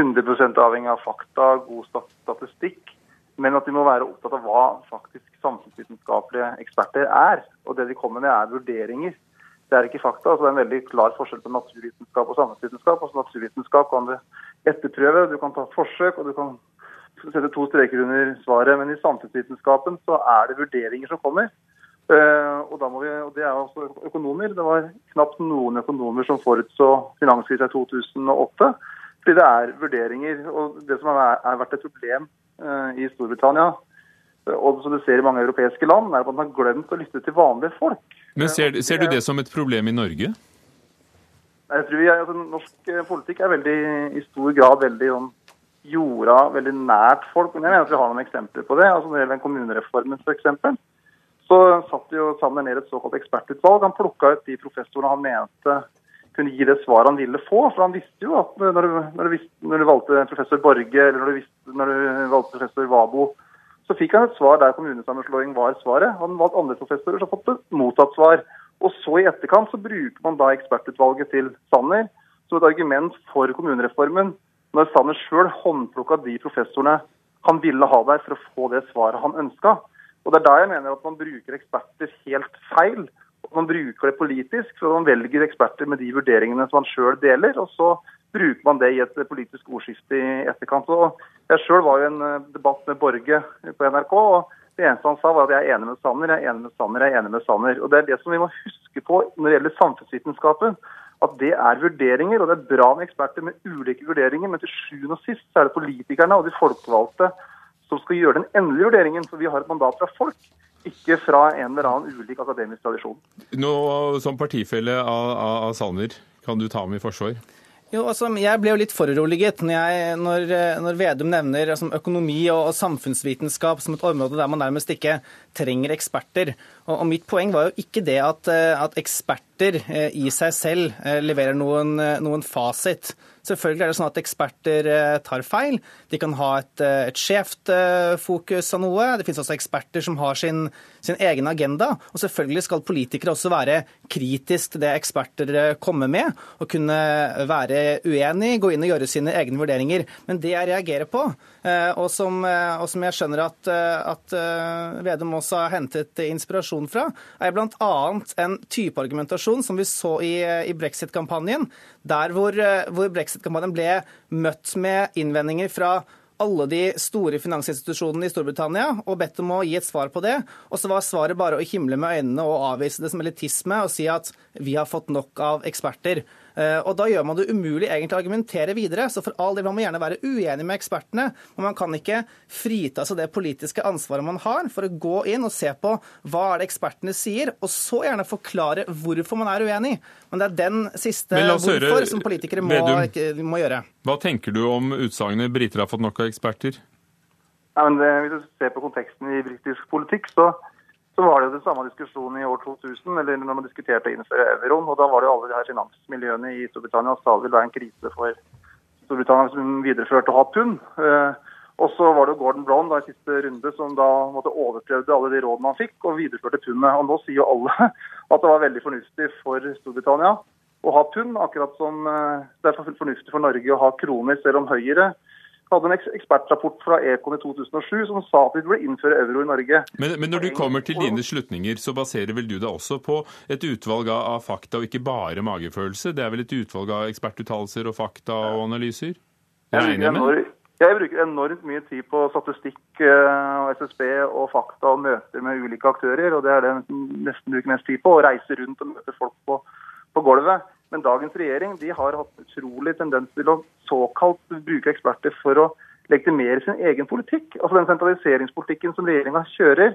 100 avhengig av fakta, god statistikk. Men at de må være opptatt av hva faktisk samfunnsvitenskapelige eksperter er. Og det de kommer med, er vurderinger. Det er ikke fakta. altså Det er en veldig klar forskjell på naturvitenskap og samfunnsvitenskap. Altså Naturvitenskap kan du etterprøve, du kan ta forsøk og du kan sette to streker under svaret. Men i samfunnsvitenskapen så er det vurderinger som kommer. Uh, og, vi, og Det er også økonomer. Det var knapt noen økonomer som forutså finanskrisen i 2008. Fordi det er vurderinger. og Det som har vært et problem uh, i Storbritannia, og som du ser i mange europeiske land, er at man har glemt å lytte til vanlige folk. Men ser, ser, du det som et problem i Norge? Jeg tror jeg, altså, Norsk eh, politikk er veldig, i stor grad veldig sånn, jorda, veldig nært folk. Men jeg mener at vi har noen eksempler på det. altså Når det gjelder kommunereformen f.eks., så satt jo sammen ned et såkalt ekspertutvalg. Han plukka ut de professorene han mente kunne gi det svaret han ville få. For han visste jo at når du, når du, visste, når du valgte professor Borge, eller når du, visste, når du valgte professor Wabo, så fikk han et svar der kommunesammenslåing var svaret. Han valgte andre professorer som har fått et motsatt svar. Og så i etterkant så bruker man da ekspertutvalget til Sanner som et argument for kommunereformen. når Sanner sjøl håndplukka de professorene han ville ha der for å få det svaret han ønska. Og Det er da jeg mener at man bruker eksperter helt feil. Man bruker det politisk, for man velger eksperter med de vurderingene som man sjøl deler. og så bruker man det i et politisk ordskifte i etterkant. Og jeg sjøl var jo i en eh, debatt med Borge på NRK. og Det eneste han sa, var at jeg er enig med Sanner, jeg er enig med Sanner, jeg er enig med Sanner. Og Det er det som vi må huske på når det gjelder samfunnsvitenskapen. At det er vurderinger, og det er bra med eksperter med ulike vurderinger. Men til sjuende og sist så er det politikerne og de folkevalgte som skal gjøre den endelige vurderingen. For vi har et mandat fra folk, ikke fra en eller annen ulik akademisk tradisjon. Nå, Som partifelle av, av, av Sanner, kan du ta ham i forsvar? Jo, altså, Jeg ble jo litt foruroliget når, jeg, når, når Vedum nevner altså, økonomi og, og, samfunnsvitenskap som et område der man nærmest ikke trenger eksperter. Og, og Mitt poeng var jo ikke det at, at eksperter eh, i seg selv eh, leverer noen, noen fasit. Selvfølgelig er det sånn at eksperter eh, tar feil. De kan ha et, eh, et skjevt eh, fokus av noe. Det finnes også eksperter som har sin, sin, egen agenda. Og selvfølgelig skal politikere også være kritisk til det eksperter kommer med, og kunne være uenig, gå inn og gjøre sine egne vurderinger. Men det jeg reagerer på, og som, og som jeg skjønner at, at Vedum også har hentet inspirasjon fra, er bl.a. en type argumentasjon som vi så i, i brexit-kampanjen, der hvor, hvor brexit brexit-kampanjen ble møtt med innvendinger fra alle de store finansinstitusjonene i Storbritannia og bedt om å gi et svar på det. Og så var svaret bare å himle med øynene og avvise det som elitisme og si at vi har fått nok av eksperter. Eh, og Da gjør man det umulig egentlig å argumentere videre. Så for all del man må gjerne være uenig med ekspertene, men man kan ikke frita seg det politiske ansvaret man har for å gå inn og se på hva er det ekspertene sier, og så gjerne forklare hvorfor man er uenig. Men det er den siste hvorfor høre, som politikere må, må, gjøre. Hva tenker du om utsagnet 'briter har fått nok av eksperter'? Ja, men det, hvis du ser på konteksten i britisk politikk, så så var det jo den samme diskusjonen i år 2000, eller når man diskuterte å innføre euroen. og Da var det jo alle de her finansmiljøene i Storbritannia sa det ville være en krise for Storbritannia som videreførte å ha pund. Eh, og så var det jo Gordon Brown da, i siste runde som da måtte overprøvde alle de rådene han fikk, og videreførte pundet. Og nå sier jo alle at det var veldig fornuftig for Storbritannia å ha pund, akkurat som eh, det er fornuftig for Norge å ha kroner, selv om Høyre hadde en ekspertrapport fra Econ i 2007 som sa at vi burde innføre euro i Norge. Men, men når du kommer til dine slutninger, så baserer vel du deg også på et utvalg av fakta, og ikke bare magefølelse? Det er vel et utvalg av ekspertuttalelser og fakta og analyser? Jeg med? Jeg bruker enormt mye tid på statistikk eh, og SSB og fakta og møter med ulike aktører. og Det er det jeg nesten bruker mest tid på. Å reise rundt og møte folk på, på gulvet. Men dagens regjering de har hatt utrolig tendens til å såkalt bruke eksperter for å legitimere sin egen politikk. Altså Den sentraliseringspolitikken som regjeringa kjører,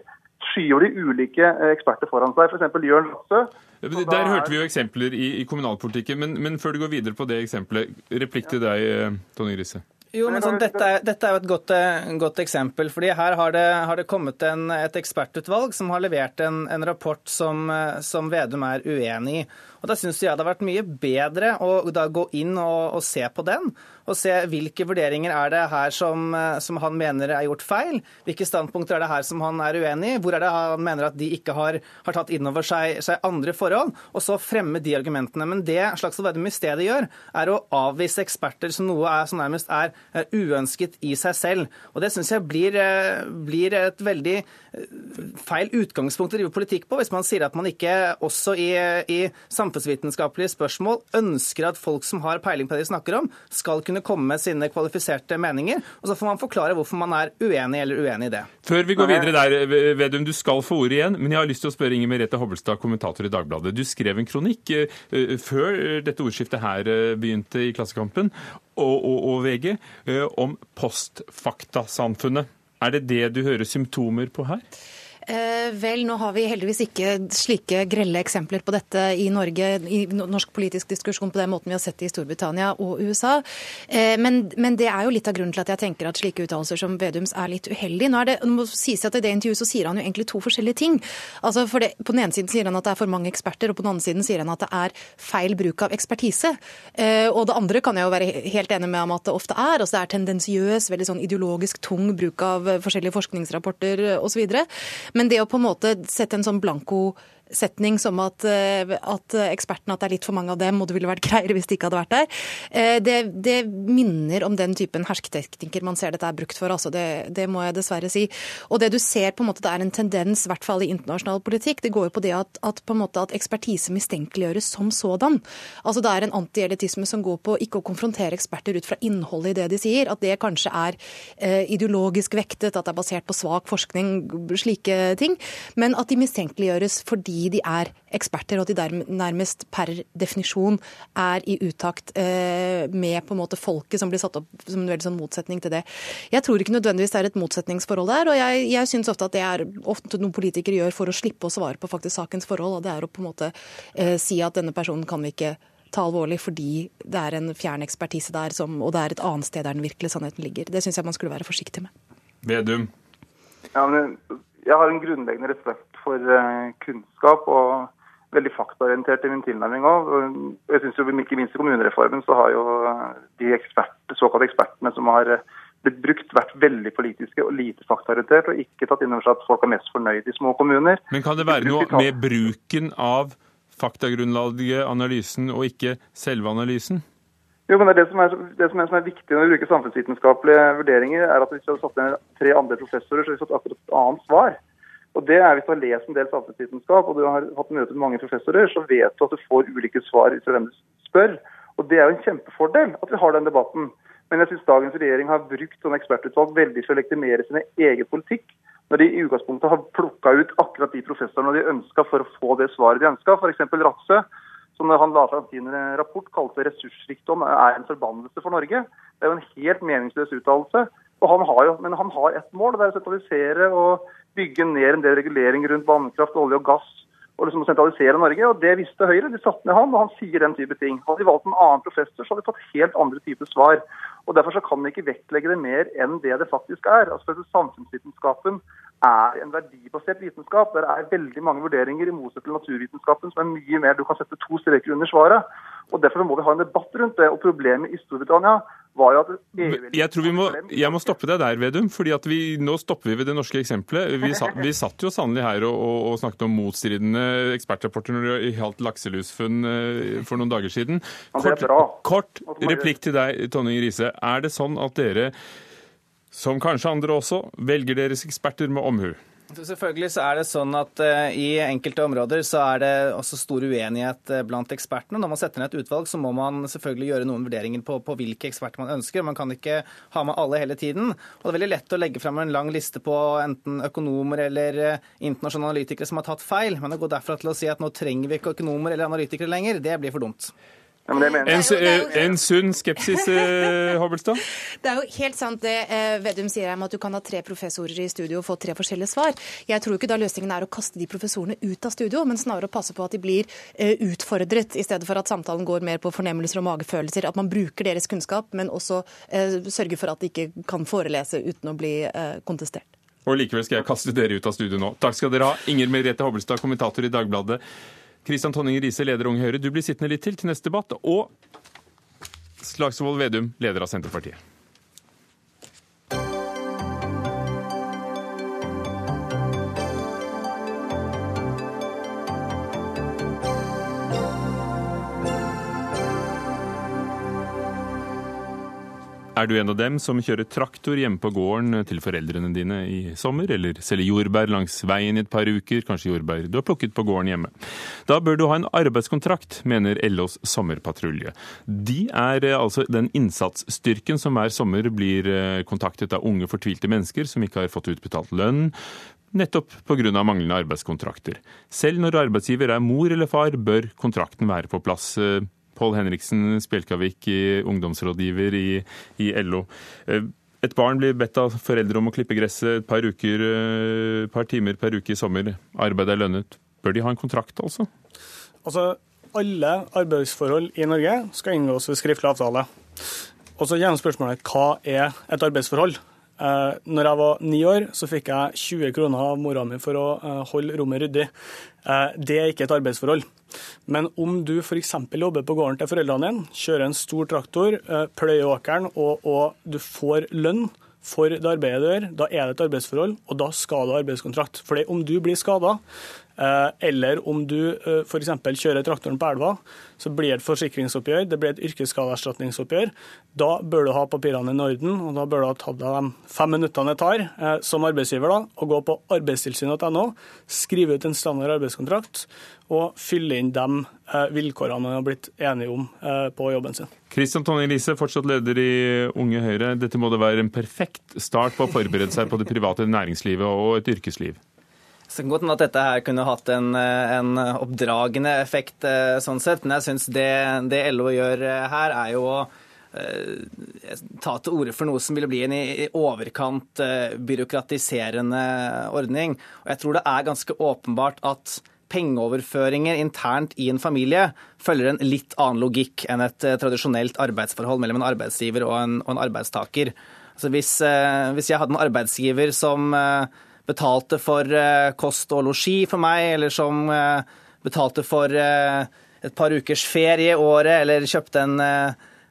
skyver de ulike eh, eksperter foran seg. F.eks. Jørn Lasse. Der hørte vi jo eksempler i, i kommunalpolitikken, men, men, før du går videre på det eksempelet, replikk til deg, eh, Tonje Grise. Jo, men sånn, dette, er, dette, er, jo et godt, eh, godt, eksempel. fordi Her har det, har det kommet en, et ekspertutvalg som har levert en, en rapport som, som Vedum er uenig i. Og Da syns jeg det har vært mye bedre å gå inn og, og se på den og se hvilke vurderinger er det her som, eh, som, han mener er gjort feil. Hvilke standpunkter er det her som han er uenig i? Hvor er det han mener at de ikke har, har tatt inn over seg, seg, andre forhold? Og så fremme de argumentene. Men det Slagsvold Vedum i stedet gjør, er å avvise eksperter som noe er, som nærmest er, er uønsket i seg selv. Og det syns jeg blir, eh, blir, et veldig eh, feil utgangspunkt å drive politikk på, hvis man sier at man ikke også i, i samfunnsvitenskapelige spørsmål ønsker at folk som har peiling på det de snakker om, skal kunne komme med sine kvalifiserte meninger. Og så får man forklare hvorfor man er uenig eller uenig i det. Før vi går videre der, Vedum, du skal få ordet igjen, men jeg har lyst til å spørre Inger Merete Hobbelstad, kommentator i Dagbladet. Du skrev en kronikk uh, før dette ordskiftet her uh, begynte i Klassekampen, og, og, og VG, om postfaktasamfunnet. Er det det du hører symptomer på her? Eh, vel, nå har vi heldigvis ikke slike grelle eksempler på dette i Norge, i norsk politisk diskusjon på den måten vi har sett det i Storbritannia og USA. Eh, men, men, det er jo litt av grunnen til at jeg tenker at slike uttalelser som Vedums er litt uheldig. Nå er det, må sies at I det intervjuet så sier han jo egentlig to forskjellige ting. Altså for det, På den ene siden sier han at det er for mange eksperter, og på den andre siden sier han at det er feil bruk av ekspertise. Eh, og det andre kan jeg jo være helt enig med om at det ofte er. altså Det er tendensiøs, veldig sånn ideologisk tung bruk av forskjellige forskningsrapporter osv. Men det å på en måte sette en sånn blanko setning som at, at ekspertene at det er litt for mange av dem, og det ville vært greiere hvis de ikke hadde vært der, det, det minner om den typen hersketeknikker man ser dette er brukt for. Altså det, det, må jeg dessverre si. Og det du ser på en måte det er en tendens, i hvert fall i internasjonal politikk, det går jo på det at, at, på en måte at ekspertise mistenkeliggjøres som sådan. Altså Det er en antielitisme som går på ikke å konfrontere eksperter ut fra innholdet i det de sier, at det kanskje er eh, ideologisk vektet, at det er basert på svak forskning, slike ting, men at de mistenkeliggjøres fordi fordi de er eksperter, og at de nærmest per definisjon er i utakt eh, med på en måte folket, som blir satt opp som en veldig sånn motsetning til det. Jeg tror ikke nødvendigvis det er et motsetningsforhold der, og jeg, jeg syns ofte at det er ofte noe politikere gjør for å slippe å svare på faktisk sakens forhold, og det er å på en måte eh, si at denne personen kan vi ikke ta alvorlig fordi det er en fjern ekspertise der, som, og det er et annet sted der den virkelige sannheten ligger. Det syns jeg man skulle være forsiktig med. Vedum. Ja, men jeg har en grunnleggende respekt for eh, kunnskap og veldig faktaorientert i min tilnærming òg. Jeg synes jo Ikke minst i kommunereformen så har jo de ekspert, såkalte ekspertene som har blitt brukt, vært veldig politiske og lite faktaorientert, og ikke tatt inn over seg at folk er mest fornøyd i små kommuner. Men kan det være noe med bruken av faktagrunnlaget, analysen, og ikke selve analysen? Jo, men det, det, som er, det som, er, som er viktig når vi bruker samfunnsvitenskapelige vurderinger, er at hvis vi hadde satt ned tre andre professorer, så hadde vi fått akkurat et annet svar. Og det er Hvis du har lest en del samfunnsvitenskap og du har hatt møte med mange professorer, så vet du at du får ulike svar ut fra hvem du spør. Og Det er jo en kjempefordel at vi har den debatten. Men jeg syns dagens regjering har brukt sånn ekspertutvalg veldig for å legitimere sin egen politikk. Når de i utgangspunktet har plukka ut akkurat de professorene de ønska for å få det svaret de ønska. F.eks. Rattsø, som når han la fram sin rapport kalte ressursrikdom er en forbannelse for Norge. Det er jo en helt meningsløs uttalelse. Men han har ett mål, og det er å sentralisere og bygge ned en del regulering rundt vannkraft, olje og gass og liksom sentralisere Norge. og Det visste Høyre. De satte ned han, og han sier den type ting. Hadde de valgt en annen professor, så hadde de fått helt andre typer svar. og Derfor så kan vi ikke vektlegge det mer enn det det faktisk er. Altså Samfunnsvitenskapen er en verdibasert vitenskap. Der er veldig mange vurderinger, i motsetning til naturvitenskapen, som er mye mer du kan sette to streker under svaret. og Derfor må vi ha en debatt rundt det. og Problemet i Storbritannia var jo at jeg tror vi må, jeg må stoppe deg der, Vedum. fordi at vi, Nå stopper vi ved det norske eksempelet. Vi, satt, vi satt jo sannelig her og, og, og, snakket om motstridende ekspertrapporter når det gjaldt lakselusfunn eh, for noen dager siden. Kort, kort replikk til deg, Tonning Riise. Er det sånn at dere, som kanskje andre også, velger deres eksperter med omhu? Selvfølgelig så er det sånn at uh, I enkelte områder så er det også stor uenighet uh, blant ekspertene. Når man setter ned et utvalg, så må man selvfølgelig gjøre noen vurderinger på, på, hvilke eksperter man ønsker. Man kan ikke ha med alle hele tiden. Og Det er veldig lett å legge fram en lang liste på enten økonomer eller uh, internasjonale analytikere som har tatt feil. Men å gå derfra til å si at nå trenger vi ikke økonomer eller analytikere lenger, det blir for dumt. En, en, sunn skepsis, eh, Hobbelstad? Det er jo helt sant det eh, Vedum sier om at du kan ha tre professorer i studio og få tre forskjellige svar. Jeg tror ikke da løsningen er å kaste de professorene ut av studio, men snarere å passe på at de blir eh, utfordret, i stedet for at samtalen går mer på fornemmelser og magefølelser. At man bruker deres kunnskap, men også eh, sørger for at de ikke kan forelese uten å bli kontestert. Og likevel skal jeg kaste dere ut av studio nå. Takk skal dere ha. Inger Merete Hobbelstad, kommentator i Dagbladet. Kristian Tonning Riise, leder Unge Høyre, du blir sittende litt til til neste debatt. Og Slagsvold Vedum, leder av Senterpartiet. Er du en av dem som kjører traktor hjemme på gården til foreldrene dine i sommer, eller selger jordbær langs veien i et par uker, kanskje jordbær du har plukket på gården hjemme? Da bør du ha en arbeidskontrakt, mener LOs sommerpatrulje. De er eh, altså den innsatsstyrken som hver sommer blir eh, kontaktet av unge, fortvilte mennesker som ikke har fått utbetalt lønn, nettopp pga. manglende arbeidskontrakter. Selv når arbeidsgiver er mor eller far, bør kontrakten være på plass. Pål Henriksen Spjelkavik, ungdomsrådgiver i, i, LO. Eh, et barn blir bedt av foreldre om å klippe gresset et par, uker, eh, par timer per uke i sommer. Arbeidet er lønnet. Bør de ha en kontrakt, altså? Altså, alle arbeidsforhold i Norge skal inngås ved skriftlig avtale. Og så gjennom spørsmålet hva er et arbeidsforhold? Eh, når jeg var ni år, så fikk jeg 20 kroner av mora mi for å holde rommet ryddig. Det er ikke et arbeidsforhold. Men om du f.eks. jobber på gården til foreldrene dine, kjører en stor traktor, eh, pløyer åkeren, og, og, du får lønn for det arbeidet du gjør, da er det et arbeidsforhold, og da skal du ha arbeidskontrakt. For om du blir skada, Eh, eller om du eh, f.eks. kjører traktoren på elva, så blir det et forsikringsoppgjør, det blir et yrkesskadeerstatningsoppgjør. Da bør du ha papirene i orden, og da bør du ha tatt deg de fem minuttene det tar eh, som arbeidsgiver da, å gå på arbeidstilsynet.no, skrive ut en standard arbeidskontrakt og fylle inn de vilkårene man har blitt enige om på jobben sin. Kristian Tonje Elise, fortsatt leder i Unge Høyre. Dette må da være en perfekt start på å forberede seg på det private næringslivet og et yrkesliv? Godt hende at dette her kunne hatt en, en oppdragende effekt, eh, sånn sett. Men jeg syns det, det, LO gjør eh, her, er jo å eh, ta til orde for noe som ville bli en i overkant byråkratiserende ordning. Og jeg tror det er ganske åpenbart at pengeoverføringer internt i en familie følger en litt annen logikk enn et tradisjonelt arbeidsforhold mellom en arbeidsgiver og en, og en arbeidstaker. Altså hvis, hvis, jeg hadde en arbeidsgiver som betalte for eh, kost og losji for meg, eller som eh, betalte for eh, et par ukers ferie i året, eller kjøpte en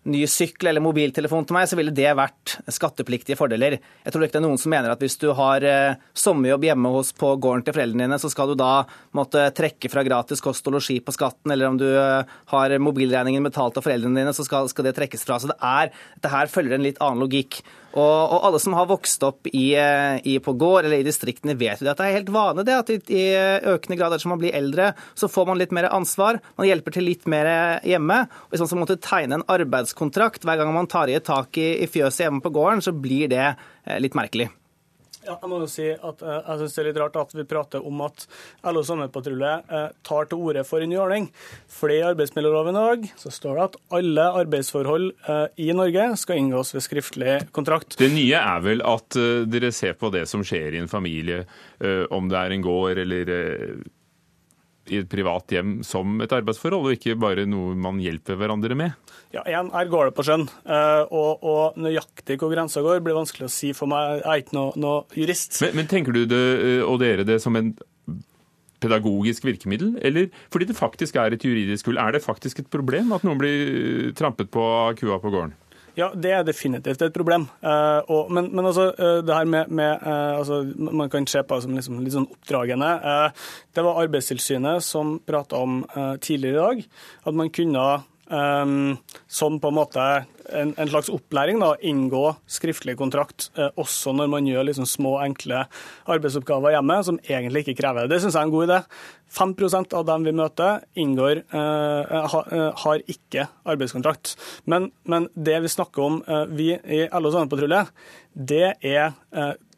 ny sykkel eller mobiltelefon til meg, så ville det vært skattepliktige fordeler. Jeg tror ikke det er noen som mener at hvis du har sommerjobb hjemme hos på gården til foreldrene dine, så skal du da måtte trekke fra gratis kost og losji på skatten, eller om du har mobilregningen betalt av foreldrene dine, så skal, skal det trekkes fra. Så det er, dette her følger en litt annen logikk. Og, og, alle som har vokst opp i, eh, i, på gård eller i distriktene, vet jo at det er helt vanlig det at i, i økende grad som man blir eldre, så får man litt mer ansvar. Man hjelper til litt mer hjemme. Og Hvis man så måtte tegne en arbeidskontrakt hver gang man tar i et tak i, i fjøset hjemme på gården, så blir det eh, litt merkelig. Ja, jeg må jo si at uh, jeg synes det er litt rart at vi prater om at LO Sommerpatrulje uh, tar til orde for en ny ordning. Fordi i arbeidsmiljøloven i dag så står det at alle arbeidsforhold uh, i Norge skal inngås ved skriftlig kontrakt. Det nye er vel at dere ser på det som skjer i en familie, om det er en gård eller i et privat hjem som et arbeidsforhold, og ikke bare noe man hjelper hverandre med? Ja, igjen, Her går det på skjønn. Eh, og, og, nøyaktig hvor grensa går, blir vanskelig å si for meg. Jeg er ikke noe, noe jurist. Men, men, tenker du det, eh, og dere det som en pedagogisk virkemiddel, eller fordi det faktisk er et juridisk hull? Er det faktisk et problem at noen blir trampet på av kua på gården? Ja, det er definitivt et problem. Uh, og, men, men, altså, uh, det her med, med uh, altså, Man kan se på det som liksom, litt sånn oppdragende. det var Arbeidstilsynet som prata om tidligere i dag at man kunne som på en måte en, en slags opplæring, da, inngå skriftlig kontrakt eh, også når man gjør liksom små, enkle arbeidsoppgaver hjemme som egentlig ikke krever det. Det syns jeg er en god idé. 5% av dem vi møter, inngår, eh, eh, har ikke arbeidskontrakt. Men, men, det vi snakker om, vi i LOs Sandpatrulje, det er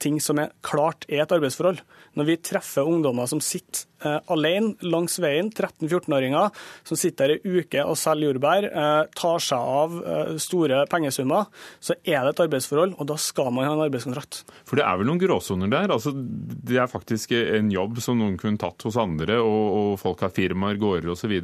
ting som er klart er et arbeidsforhold. Når vi treffer ungdommer som sitter eh, alene langs veien, 13-14-åringer som sitter der i uke og selger jordbær, eh, tar seg av eh, store pengesummer, så er det et arbeidsforhold, og da skal man ha en arbeidskontrakt. For det er vel noen gråsoner der? Altså, det er faktisk en jobb som noen kunne tatt hos andre, og, og folk har firmaer, gårder osv.?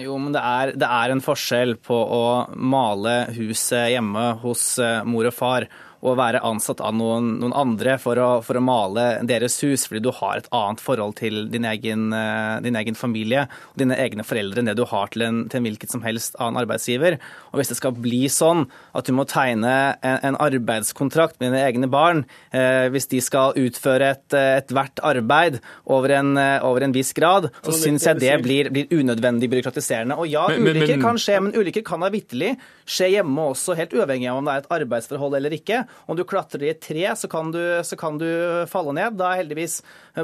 Jo, men det er, det er en forskjell på å male huset hjemme hos mor og far å være ansatt av noen, noen andre for å, for å, male deres hus, fordi du har et annet forhold til din egen, eh, din egen familie og dine egne foreldre enn det du har til en, til en hvilket som helst annen arbeidsgiver. Og Hvis det skal bli sånn at du må tegne en, en arbeidskontrakt med dine egne barn, eh, hvis de skal utføre ethvert et arbeid over en, over en, viss grad, så syns jeg det blir, blir, unødvendig byråkratiserende. Og ja, men, ulykker men, men... kan skje, men ulykker kan da vitterlig skje hjemme også, helt uavhengig av om det er et arbeidsforhold eller ikke. Om du klatrer i et tre, så kan du, så kan du falle ned. Da er heldigvis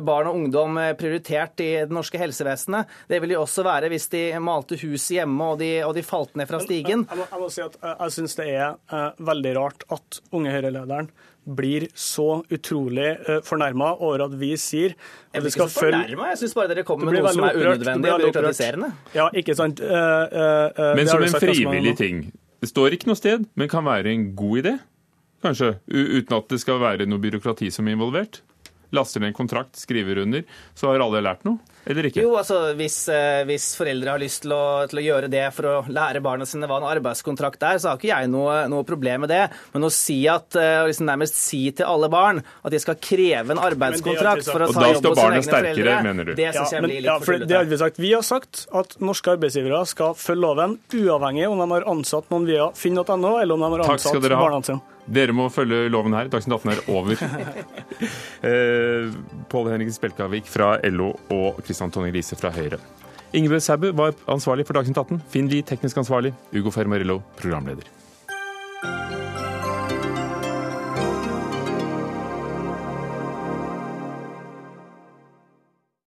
barn og ungdom prioritert i det norske helsevesenet. Det vil de også være hvis de malte huset hjemme og de, og de falt ned fra stigen. Jeg må, jeg må si at jeg syns det er uh, veldig rart at Unge Høyre-lederen blir så utrolig uh, eh, fornærma over at vi sier at vi skal følge Jeg syns bare dere kommer med noe som er unødvendig og byråkratiserende. Ja, ikke sant. Uh, uh, men som en frivillig ting. Det står ikke noe sted, men kan være en god idé? Kanskje, uten at det skal være noe byråkrati som er involvert? Laster ned en kontrakt, skriver under, så har alle lært noe? Eller ikke? Jo, altså hvis, eh, hvis foreldre har lyst til å, til å, gjøre det for å lære barna sine hva en arbeidskontrakt er, så har ikke jeg noe, noe problem med det. Men å si at, eh, liksom nærmest si til alle barn at de skal kreve en arbeidskontrakt for å ta jobb hos sine egne foreldre, mener du? det syns jeg blir litt ja, for. Det har vi sagt. Vi har sagt at norske arbeidsgivere skal følge loven, uavhengig om de har ansatt noen via finn.no, eller om de har ansatt barna sine. Dere må følge loven her. Dagsnytt 18 er over. eh, Pål Henrik Spjelkavik fra LO og Kristian Tonning Riise fra Høyre. Ingebjørg Sæbø var ansvarlig for Dagsnytt 18. Finn Lie teknisk ansvarlig. Ugo Fermarello programleder.